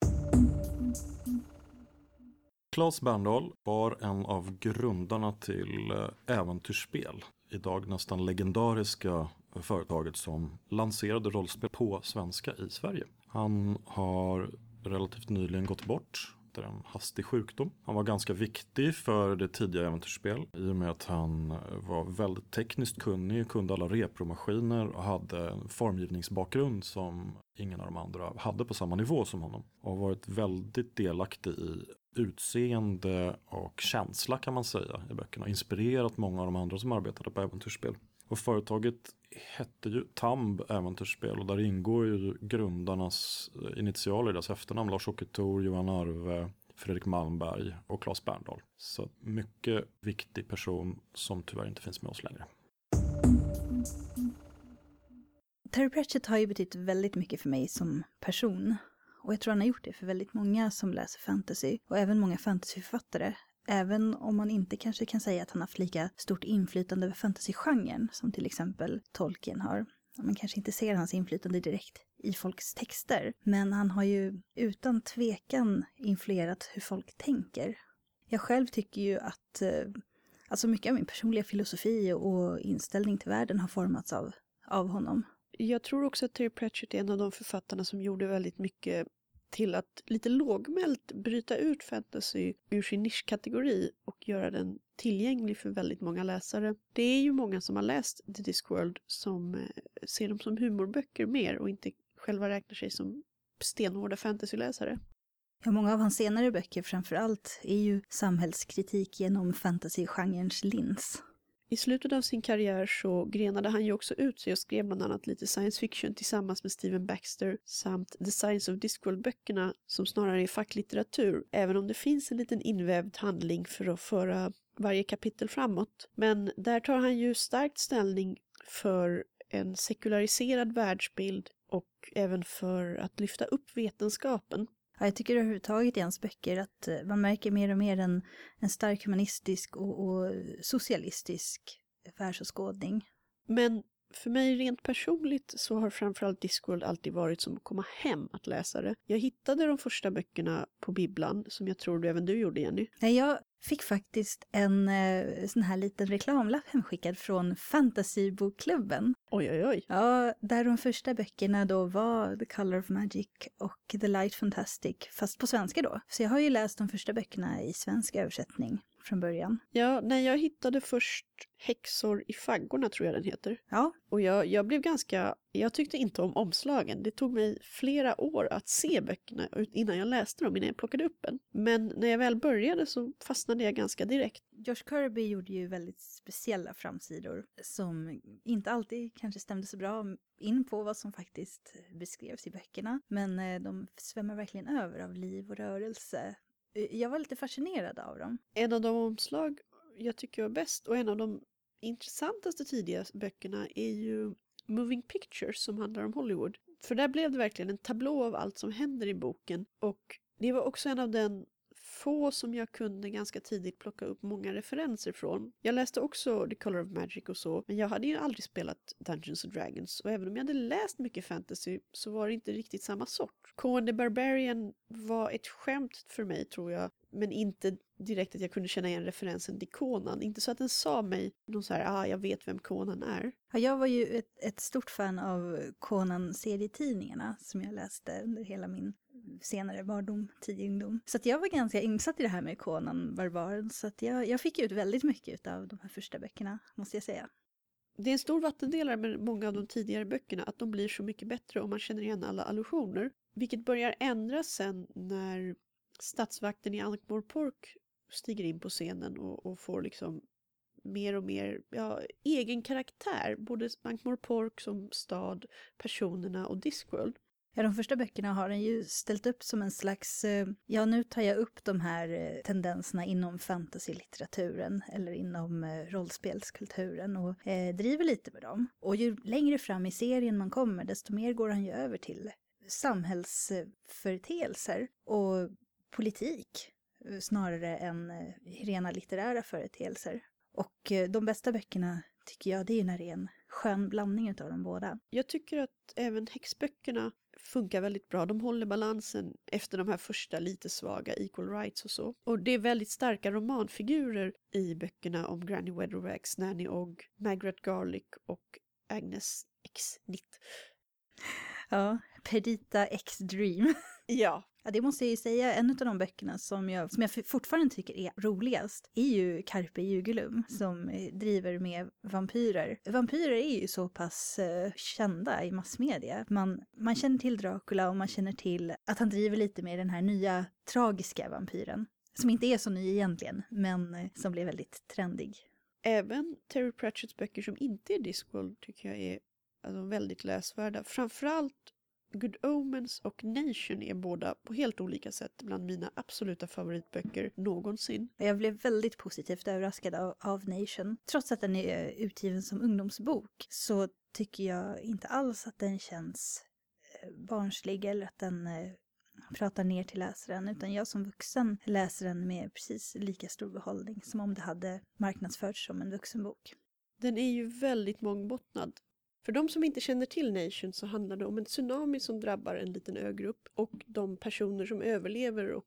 Claes Berndahl var en av grundarna till eh, Äventyrsspel. Idag nästan legendariska företaget som lanserade rollspel på svenska i Sverige. Han har relativt nyligen gått bort efter en hastig sjukdom. Han var ganska viktig för det tidiga äventyrsspel i och med att han var väldigt tekniskt kunnig, kunde alla repromaskiner och hade en formgivningsbakgrund som ingen av de andra hade på samma nivå som honom. Och har varit väldigt delaktig i utseende och känsla kan man säga i böckerna. Inspirerat många av de andra som arbetade på äventyrsspel. Och företaget hette ju Tamb Äventyrsspel och där ingår ju grundarnas eh, initialer i deras efternamn. Lars-Åke Thor, Johan Arve, Fredrik Malmberg och Claes Berndahl. Så mycket viktig person som tyvärr inte finns med oss längre. Terry Pratchett har ju betytt väldigt mycket för mig som person. Och jag tror han har gjort det för väldigt många som läser fantasy. Och även många fantasyförfattare. Även om man inte kanske kan säga att han har haft lika stort inflytande över fantasygenren som till exempel Tolkien har. Man kanske inte ser hans inflytande direkt i folks texter. Men han har ju utan tvekan influerat hur folk tänker. Jag själv tycker ju att eh, alltså mycket av min personliga filosofi och inställning till världen har formats av, av honom. Jag tror också att Terry Pratchett är en av de författarna som gjorde väldigt mycket till att lite lågmält bryta ut fantasy ur sin nischkategori och göra den tillgänglig för väldigt många läsare. Det är ju många som har läst The Discworld som eh, ser dem som humorböcker mer och inte själva räknar sig som stenhårda fantasyläsare. Ja, många av hans senare böcker framför allt är ju samhällskritik genom fantasygenrens lins. I slutet av sin karriär så grenade han ju också ut sig och skrev bland annat lite science fiction tillsammans med Steven Baxter samt The Science of Discworld-böckerna som snarare är facklitteratur, även om det finns en liten invävd handling för att föra varje kapitel framåt. Men där tar han ju starkt ställning för en sekulariserad världsbild och även för att lyfta upp vetenskapen. Ja, jag tycker överhuvudtaget i hans böcker att eh, man märker mer och mer en, en stark humanistisk och, och socialistisk världsåskådning. Men för mig rent personligt så har framförallt Discworld alltid varit som att komma hem att läsa det. Jag hittade de första böckerna på bibblan, som jag tror även du gjorde Jenny. Nej, jag fick faktiskt en eh, sån här liten reklamlapp hemskickad från Fantasybokklubben. Oj, oj, oj. Ja, där de första böckerna då var The Color of Magic och The Light Fantastic, fast på svenska då. Så jag har ju läst de första böckerna i svensk översättning från början. Ja, nej, jag hittade först Häxor i faggorna tror jag den heter. Ja, Och jag, jag blev ganska, jag tyckte inte om omslagen. Det tog mig flera år att se böckerna innan jag läste dem, innan jag plockade upp en. Men när jag väl började så fastnade jag ganska direkt. Josh Kirby gjorde ju väldigt speciella framsidor som inte alltid kanske stämde så bra in på vad som faktiskt beskrevs i böckerna. Men eh, de svämmar verkligen över av liv och rörelse. Eh, jag var lite fascinerad av dem. En av de omslag jag tycker var bäst och en av de intressantaste tidiga böckerna är ju Moving Pictures som handlar om Hollywood. För där blev det verkligen en tablå av allt som händer i boken och det var också en av den få som jag kunde ganska tidigt plocka upp många referenser från. Jag läste också The Color of Magic och så, men jag hade ju aldrig spelat Dungeons and Dragons och även om jag hade läst mycket fantasy så var det inte riktigt samma sort. Conan the Barbarian var ett skämt för mig tror jag, men inte direkt att jag kunde känna igen referensen till Conan. Inte så att den sa mig någon så här, ah, jag vet vem Conan är. Ja, jag var ju ett, ett stort fan av Conan-serietidningarna som jag läste under hela min senare barndom, tidig ungdom. Så att jag var ganska insatt i det här med Conan, barbaren, så att jag, jag fick ut väldigt mycket av de här första böckerna, måste jag säga. Det är en stor vattendelare med många av de tidigare böckerna att de blir så mycket bättre om man känner igen alla allusioner. Vilket börjar ändras sen när statsvakten i Ankh-Morpork stiger in på scenen och, och får liksom mer och mer ja, egen karaktär. Både Ankh-Morpork som stad, personerna och Discworld. Ja, de första böckerna har den ju ställt upp som en slags, eh, ja nu tar jag upp de här eh, tendenserna inom fantasylitteraturen eller inom eh, rollspelskulturen och eh, driver lite med dem. Och ju längre fram i serien man kommer desto mer går han ju över till samhällsföreteelser och politik snarare än rena litterära företeelser. Och de bästa böckerna tycker jag det är ju när det är en skön blandning utav de båda. Jag tycker att även häxböckerna funkar väldigt bra. De håller balansen efter de här första lite svaga equal rights och så. Och det är väldigt starka romanfigurer i böckerna om Granny Weatherwax, Nanny Ogg, Margaret Garlick och Agnes X. Nitt. Ja, Perdita X Dream. Ja, Ja, det måste jag ju säga, en av de böckerna som jag, som jag fortfarande tycker är roligast är ju Carpe Jugulum som eh, driver med vampyrer. Vampyrer är ju så pass eh, kända i massmedia. Man, man känner till Dracula och man känner till att han driver lite med den här nya tragiska vampyren. Som inte är så ny egentligen, men eh, som blev väldigt trendig. även Terry Pratchetts böcker som inte är Discworld tycker jag är alltså, väldigt läsvärda. Framförallt Good Omens och Nation är båda på helt olika sätt bland mina absoluta favoritböcker någonsin. Jag blev väldigt positivt överraskad av, av Nation. Trots att den är utgiven som ungdomsbok så tycker jag inte alls att den känns eh, barnslig eller att den eh, pratar ner till läsaren. Utan jag som vuxen läser den med precis lika stor behållning som om det hade marknadsförts som en vuxenbok. Den är ju väldigt mångbottnad. För de som inte känner till Nation så handlar det om en tsunami som drabbar en liten ögrupp och de personer som överlever och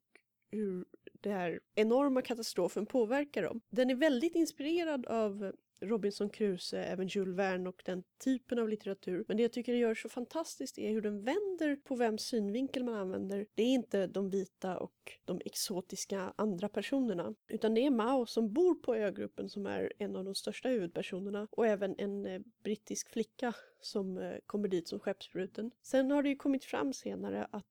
hur den här enorma katastrofen påverkar dem. Den är väldigt inspirerad av Robinson Crusoe, även Jules Verne och den typen av litteratur. Men det jag tycker det gör så fantastiskt är hur den vänder på vems synvinkel man använder. Det är inte de vita och de exotiska andra personerna, utan det är Mao som bor på ögruppen som är en av de största huvudpersonerna och även en eh, brittisk flicka som eh, kommer dit som skeppsbruten. Sen har det ju kommit fram senare att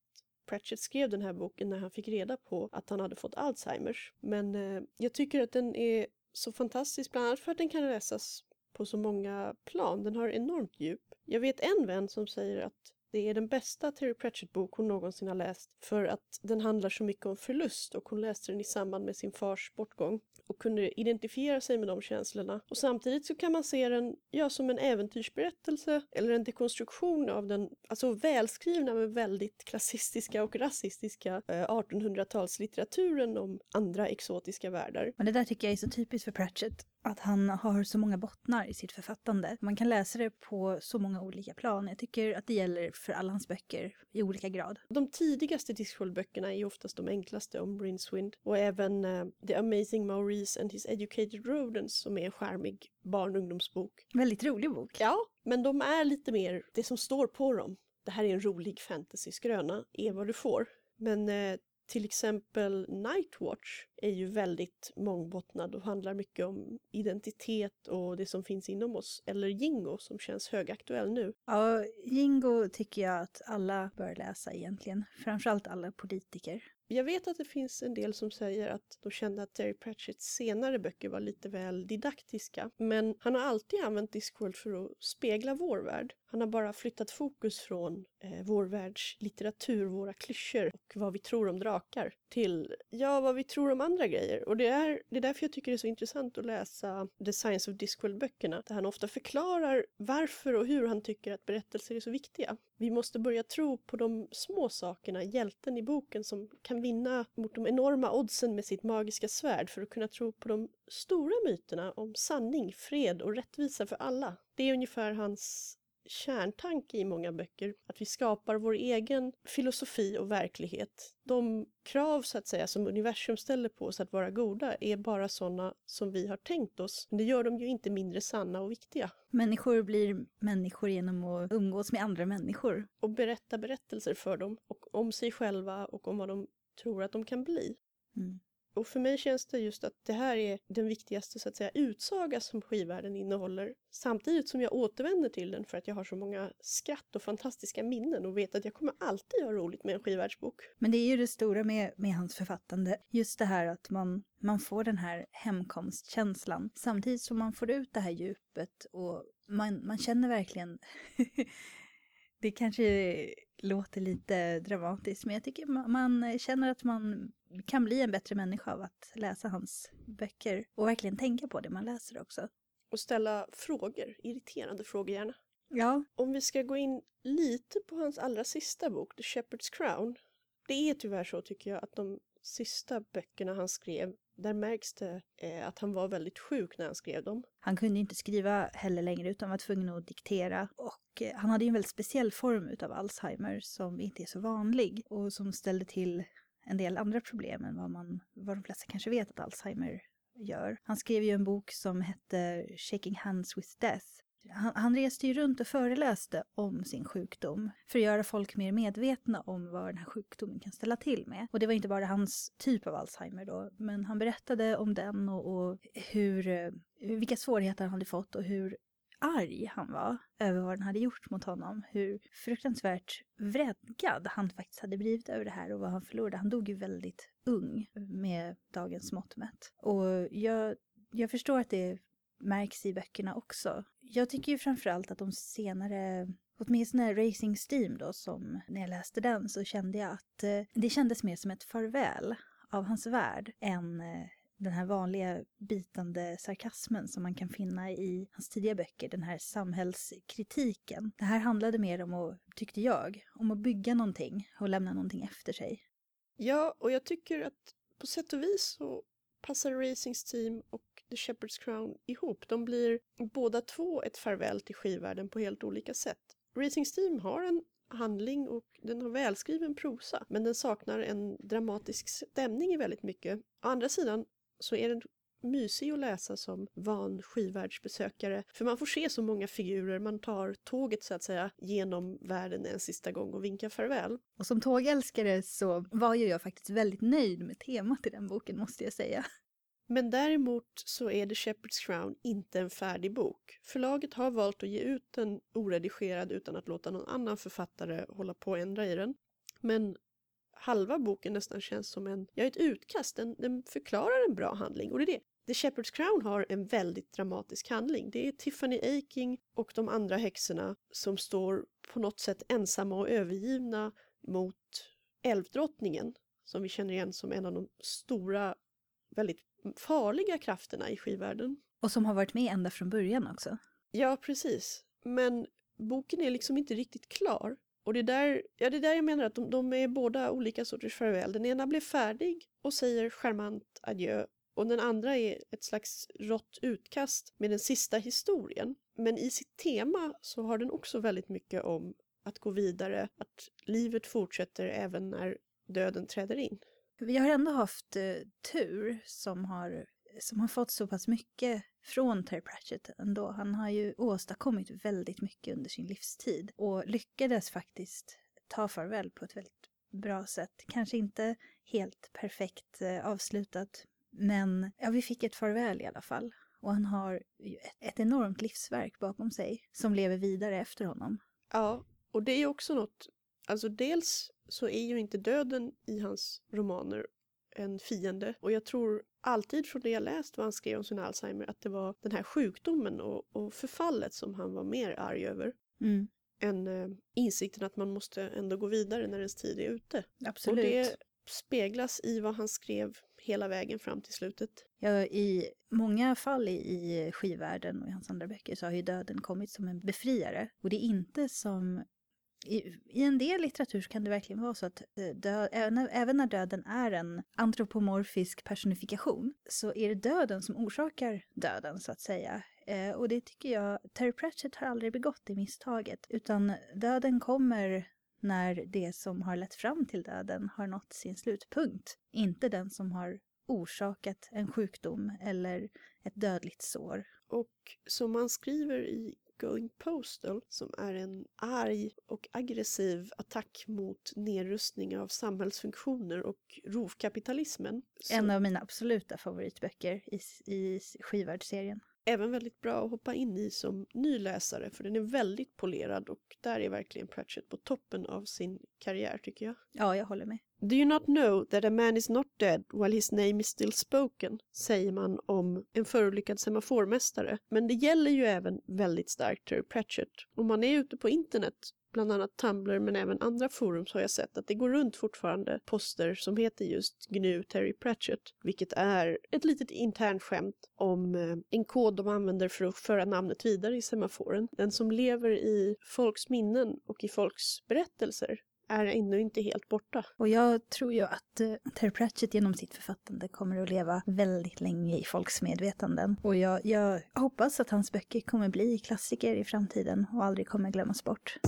Pratchett skrev den här boken när han fick reda på att han hade fått Alzheimers. Men eh, jag tycker att den är så fantastisk, bland annat för att den kan läsas på så många plan. Den har enormt djup. Jag vet en vän som säger att det är den bästa Terry Pratchett-bok hon någonsin har läst för att den handlar så mycket om förlust och hon läste den i samband med sin fars bortgång och kunde identifiera sig med de känslorna. Och samtidigt så kan man se den ja, som en äventyrsberättelse eller en dekonstruktion av den alltså välskrivna men väldigt klassistiska och rasistiska eh, 1800-talslitteraturen om andra exotiska världar. Men det där tycker jag är så typiskt för Pratchett att han har så många bottnar i sitt författande. Man kan läsa det på så många olika plan. Jag tycker att det gäller för alla hans böcker i olika grad. De tidigaste Discworld-böckerna är oftast de enklaste om Rincewind och även uh, The Amazing Maurice and His Educated Rodents som är en charmig barn och ungdomsbok. Väldigt rolig bok. Ja, men de är lite mer det som står på dem. Det här är en rolig fantasy-skröna, är vad du får. Men eh, till exempel Nightwatch är ju väldigt mångbottnad och handlar mycket om identitet och det som finns inom oss. Eller Jingo som känns högaktuell nu. Ja, Jingo tycker jag att alla bör läsa egentligen. Framförallt alla politiker. Jag vet att det finns en del som säger att de kände att Terry Pratchetts senare böcker var lite väl didaktiska. Men han har alltid använt Discworld för att spegla vår värld. Han har bara flyttat fokus från eh, vår världs litteratur, våra klyschor och vad vi tror om drakar till, ja, vad vi tror om andra grejer. Och det är, det är därför jag tycker det är så intressant att läsa The Science of Discworld-böckerna, där han ofta förklarar varför och hur han tycker att berättelser är så viktiga. Vi måste börja tro på de små sakerna, hjälten i boken som kan vinna mot de enorma oddsen med sitt magiska svärd för att kunna tro på de stora myterna om sanning, fred och rättvisa för alla. Det är ungefär hans kärntanke i många böcker, att vi skapar vår egen filosofi och verklighet. De krav så att säga som universum ställer på oss att vara goda är bara sådana som vi har tänkt oss. Men det gör dem ju inte mindre sanna och viktiga. Människor blir människor genom att umgås med andra människor. Och berätta berättelser för dem, och om sig själva och om vad de tror att de kan bli. Mm. Och för mig känns det just att det här är den viktigaste så att säga utsaga som skivvärlden innehåller. Samtidigt som jag återvänder till den för att jag har så många skratt och fantastiska minnen och vet att jag kommer alltid ha roligt med en skivvärldsbok. Men det är ju det stora med, med hans författande. Just det här att man, man får den här hemkomstkänslan samtidigt som man får ut det här djupet och man, man känner verkligen [LAUGHS] Det kanske låter lite dramatiskt, men jag tycker man känner att man kan bli en bättre människa av att läsa hans böcker och verkligen tänka på det man läser också. Och ställa frågor, irriterande frågor gärna. Ja. Om vi ska gå in lite på hans allra sista bok, The Shepherd's Crown. Det är tyvärr så tycker jag att de sista böckerna han skrev, där märks det eh, att han var väldigt sjuk när han skrev dem. Han kunde inte skriva heller längre utan var tvungen att diktera och eh, han hade ju en väldigt speciell form utav Alzheimer som inte är så vanlig och som ställde till en del andra problem än vad, man, vad de flesta kanske vet att Alzheimer gör. Han skrev ju en bok som hette Shaking Hands with Death. Han, han reste ju runt och föreläste om sin sjukdom för att göra folk mer medvetna om vad den här sjukdomen kan ställa till med. Och det var inte bara hans typ av Alzheimer då, men han berättade om den och, och hur, eh, vilka svårigheter han hade fått och hur arg han var över vad den hade gjort mot honom. Hur fruktansvärt vredgad han faktiskt hade blivit över det här och vad han förlorade. Han dog ju väldigt ung med dagens mått mätt. Och jag, jag förstår att det märks i böckerna också. Jag tycker ju framförallt att de senare Åtminstone Racing Steam då, som när jag läste den så kände jag att eh, det kändes mer som ett farväl av hans värld än eh, den här vanliga bitande sarkasmen som man kan finna i hans tidiga böcker, den här samhällskritiken. Det här handlade mer om att, tyckte jag, om att bygga någonting och lämna någonting efter sig. Ja, och jag tycker att på sätt och vis så passar Racings Team och The Shepherd's Crown ihop. De blir båda två ett farväl till skivvärlden på helt olika sätt. Racing Steam har en handling och den har välskriven prosa men den saknar en dramatisk stämning i väldigt mycket. Å andra sidan så är den mysig att läsa som van skivvärldsbesökare. För man får se så många figurer, man tar tåget så att säga genom världen en sista gång och vinkar farväl. Och som tågälskare så var ju jag faktiskt väldigt nöjd med temat i den boken måste jag säga. Men däremot så är The Shepherd's Crown inte en färdig bok. Förlaget har valt att ge ut den oredigerad utan att låta någon annan författare hålla på och ändra i den. Men halva boken nästan känns som en, ja, ett utkast. Den, den förklarar en bra handling och det är det. The Shepherd's Crown har en väldigt dramatisk handling. Det är Tiffany Aking och de andra häxorna som står på något sätt ensamma och övergivna mot älvdrottningen som vi känner igen som en av de stora, väldigt farliga krafterna i skivvärlden. Och som har varit med ända från början också. Ja, precis. Men boken är liksom inte riktigt klar. Och det är där, ja, det där jag menar att de, de är båda olika sorters farväl. Den ena blir färdig och säger charmant adjö och den andra är ett slags rått utkast med den sista historien. Men i sitt tema så har den också väldigt mycket om att gå vidare, att livet fortsätter även när döden träder in. Vi har ändå haft eh, tur som har, som har fått så pass mycket från Terry Pratchett ändå. Han har ju åstadkommit väldigt mycket under sin livstid och lyckades faktiskt ta farväl på ett väldigt bra sätt. Kanske inte helt perfekt eh, avslutat, men ja, vi fick ett farväl i alla fall. Och han har ju ett, ett enormt livsverk bakom sig som lever vidare efter honom. Ja, och det är ju också något, alltså dels så är ju inte döden i hans romaner en fiende och jag tror alltid från det jag läst vad han skrev om sin Alzheimer att det var den här sjukdomen och, och förfallet som han var mer arg över Mm, än eh, insikten att man måste ändå gå vidare när ens tid är ute. absolut. Och det speglas i vad han skrev hela vägen fram till slutet. Ja, i många fall i, i skivvärlden och i hans andra böcker så har ju döden kommit som en befriare. Och det är inte som... I, I en del litteratur så kan det verkligen vara så att eh, dö, även, även när döden är en antropomorfisk personifikation så är det döden som orsakar döden så att säga. Eh, och det tycker jag, Terry Pratchett har aldrig begått det misstaget utan döden kommer när det som har lett fram till döden har nått sin slutpunkt. Inte den som har orsakat en sjukdom eller ett dödligt sår. Och som man skriver i Going Postal, som är en arg och aggressiv attack mot nedrustning av samhällsfunktioner och rovkapitalismen. Så En av mina absoluta favoritböcker i, i skivvärldsserien även väldigt bra att hoppa in i som ny läsare, för den är väldigt polerad och där är verkligen Pratchett på toppen av sin karriär tycker jag. Ja, jag håller med. Do you not know that a man is not dead while his name is still spoken? Säger man om en förolyckad semaformästare. Men det gäller ju även väldigt starkt Terry Pratchett. Om man är ute på internet, bland annat Tumblr men även andra forum så har jag sett att det går runt fortfarande poster som heter just GNU Terry Pratchett. Vilket är ett litet internt skämt om eh, en kod de använder för att föra namnet vidare i semaforen. Den som lever i folks minnen och i folks berättelser är ännu inte helt borta. Och jag tror ju att uh, Terry Pratchett genom sitt författande kommer att leva väldigt länge i folks medvetanden. Och jag, jag hoppas att hans böcker kommer bli klassiker i framtiden och aldrig kommer glömmas bort.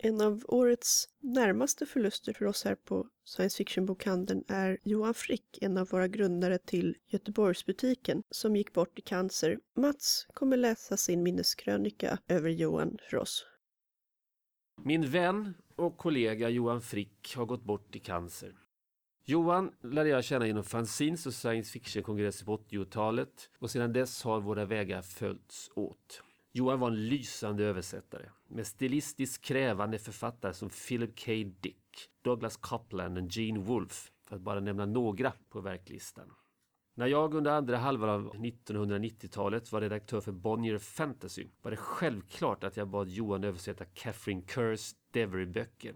En av årets närmaste förluster för oss här på science fiction-bokhandeln är Johan Frick, en av våra grundare till Göteborgsbutiken, som gick bort i cancer. Mats kommer läsa sin minneskrönika över Johan för oss. Min vän och kollega Johan Frick har gått bort i cancer. Johan lärde jag känna genom fanzines och science fiction-kongresser på 80-talet och sedan dess har våra vägar följts åt. Johan var en lysande översättare med stilistiskt krävande författare som Philip K. Dick, Douglas Copland och Gene Wolfe, för att bara nämna några på verklistan. När jag under andra halvan av 1990-talet var redaktör för Bonnier Fantasy var det självklart att jag bad Johan översätta Catherine Kerrs Devery-böcker.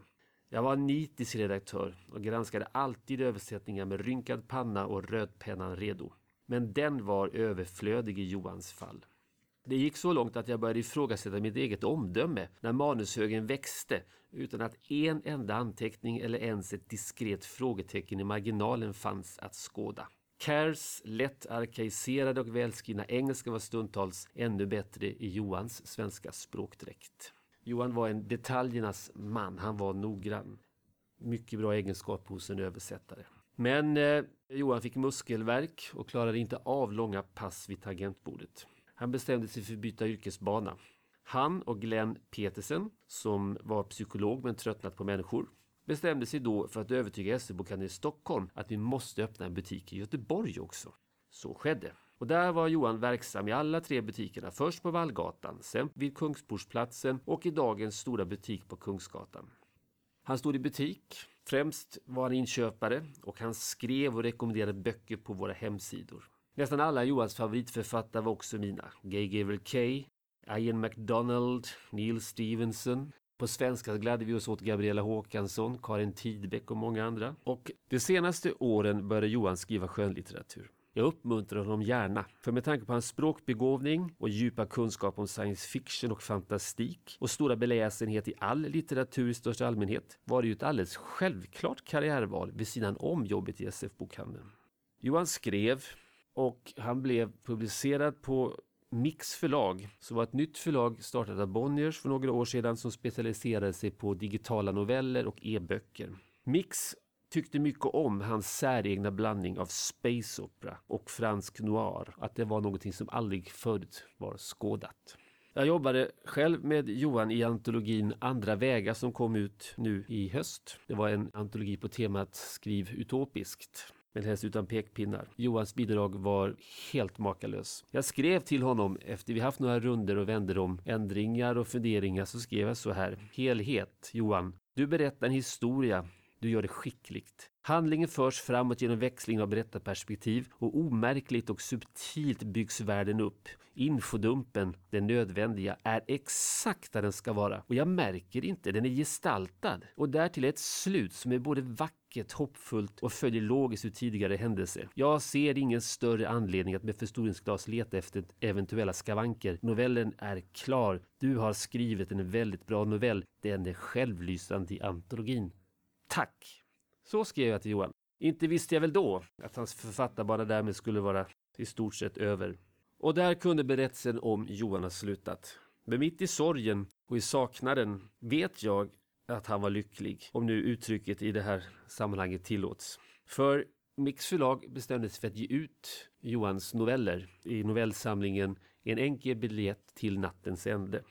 Jag var en nitisk redaktör och granskade alltid översättningar med rynkad panna och rödpennan redo. Men den var överflödig i Johans fall. Det gick så långt att jag började ifrågasätta mitt eget omdöme när manushögen växte utan att en enda anteckning eller ens ett diskret frågetecken i marginalen fanns att skåda. Cares lätt arkaiserade och välskrivna engelska var stundtals ännu bättre i Johans svenska språkdräkt. Johan var en detaljernas man, han var noggrann. Mycket bra egenskap hos en översättare. Men eh, Johan fick muskelvärk och klarade inte av långa pass vid tangentbordet. Han bestämde sig för att byta yrkesbana. Han och Glenn Petersen, som var psykolog men tröttnat på människor, bestämde sig då för att övertyga SE-bokhandeln i Stockholm att vi måste öppna en butik i Göteborg också. Så skedde. Och där var Johan verksam i alla tre butikerna. Först på Vallgatan, sen vid Kungsportsplatsen och i dagens stora butik på Kungsgatan. Han stod i butik. Främst var han inköpare och han skrev och rekommenderade böcker på våra hemsidor. Nästan alla Johans favoritförfattare var också mina. Gay Gavel Kay, Ian MacDonald, Neil Stevenson. På svenska gladde vi oss åt Gabriella Håkansson, Karin Tidbeck och många andra. Och de senaste åren började Johan skriva skönlitteratur. Jag uppmuntrar honom gärna, för med tanke på hans språkbegåvning och djupa kunskap om science fiction och fantastik och stora beläsenhet i all litteratur i största allmänhet var det ju ett alldeles självklart karriärval vid sidan om jobbet i SF-bokhandeln. Johan skrev och han blev publicerad på Mix förlag, som var ett nytt förlag startat av Bonniers för några år sedan som specialiserade sig på digitala noveller och e-böcker. Mix tyckte mycket om hans säregna blandning av space opera och fransk noir, att det var någonting som aldrig förut var skådat. Jag jobbade själv med Johan i antologin Andra vägar som kom ut nu i höst. Det var en antologi på temat Skriv utopiskt men helst utan pekpinnar. Johans bidrag var helt makalös. Jag skrev till honom efter vi haft några runder och vänder om ändringar och funderingar så skrev jag så här. Helhet, Johan. Du berättar en historia du gör det skickligt. Handlingen förs framåt genom växling av berättarperspektiv och omärkligt och subtilt byggs världen upp. Infodumpen, den nödvändiga, är exakt där den ska vara. Och jag märker inte, den är gestaltad. Och därtill ett slut som är både vackert, hoppfullt och följer logiskt ur tidigare händelser. Jag ser ingen större anledning att med förstoringsglas leta efter eventuella skavanker. Novellen är klar. Du har skrivit en väldigt bra novell. Den är självlysande i antologin. Tack! Så skrev jag till Johan. Inte visste jag väl då att hans författarbana därmed skulle vara i stort sett över. Och där kunde berättelsen om Johan ha slutat. Men mitt i sorgen och i saknaden vet jag att han var lycklig, om nu uttrycket i det här sammanhanget tillåts. För Mix förlag bestämde sig för att ge ut Johans noveller i novellsamlingen En enkel biljett till nattens ände.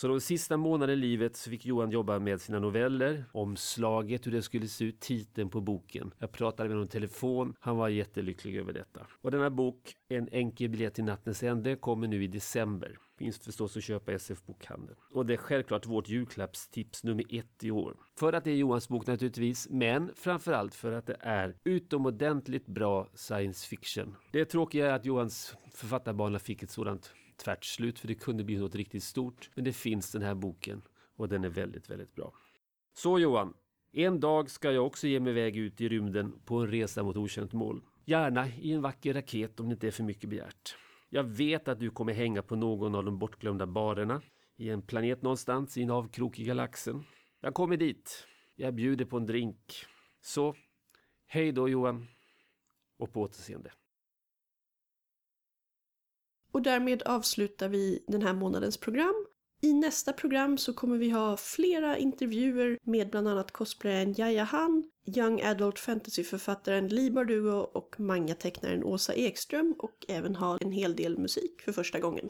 Så de sista månaderna i livet så fick Johan jobba med sina noveller, omslaget, hur det skulle se ut, titeln på boken. Jag pratade med honom i telefon, han var jättelycklig över detta. Och denna bok, En enkel biljett till nattens ände, kommer nu i december. Finns förstås att köpa i SF-bokhandeln. Och det är självklart vårt julklappstips nummer ett i år. För att det är Johans bok naturligtvis, men framförallt för att det är utomordentligt bra science fiction. Det tråkiga är att Johans författarbana fick ett sådant tvärt slut för det kunde bli något riktigt stort. Men det finns den här boken och den är väldigt, väldigt bra. Så Johan, en dag ska jag också ge mig iväg ut i rymden på en resa mot okänt mål. Gärna i en vacker raket om det inte är för mycket begärt. Jag vet att du kommer hänga på någon av de bortglömda barerna i en planet någonstans i en avkrok i galaxen. Jag kommer dit. Jag bjuder på en drink. Så, hej då Johan. Och på återseende. Och därmed avslutar vi den här månadens program. I nästa program så kommer vi ha flera intervjuer med bland annat cosplayaren Jaja Han, young adult fantasyförfattaren Li Bardugo och mangatecknaren Åsa Ekström och även ha en hel del musik för första gången.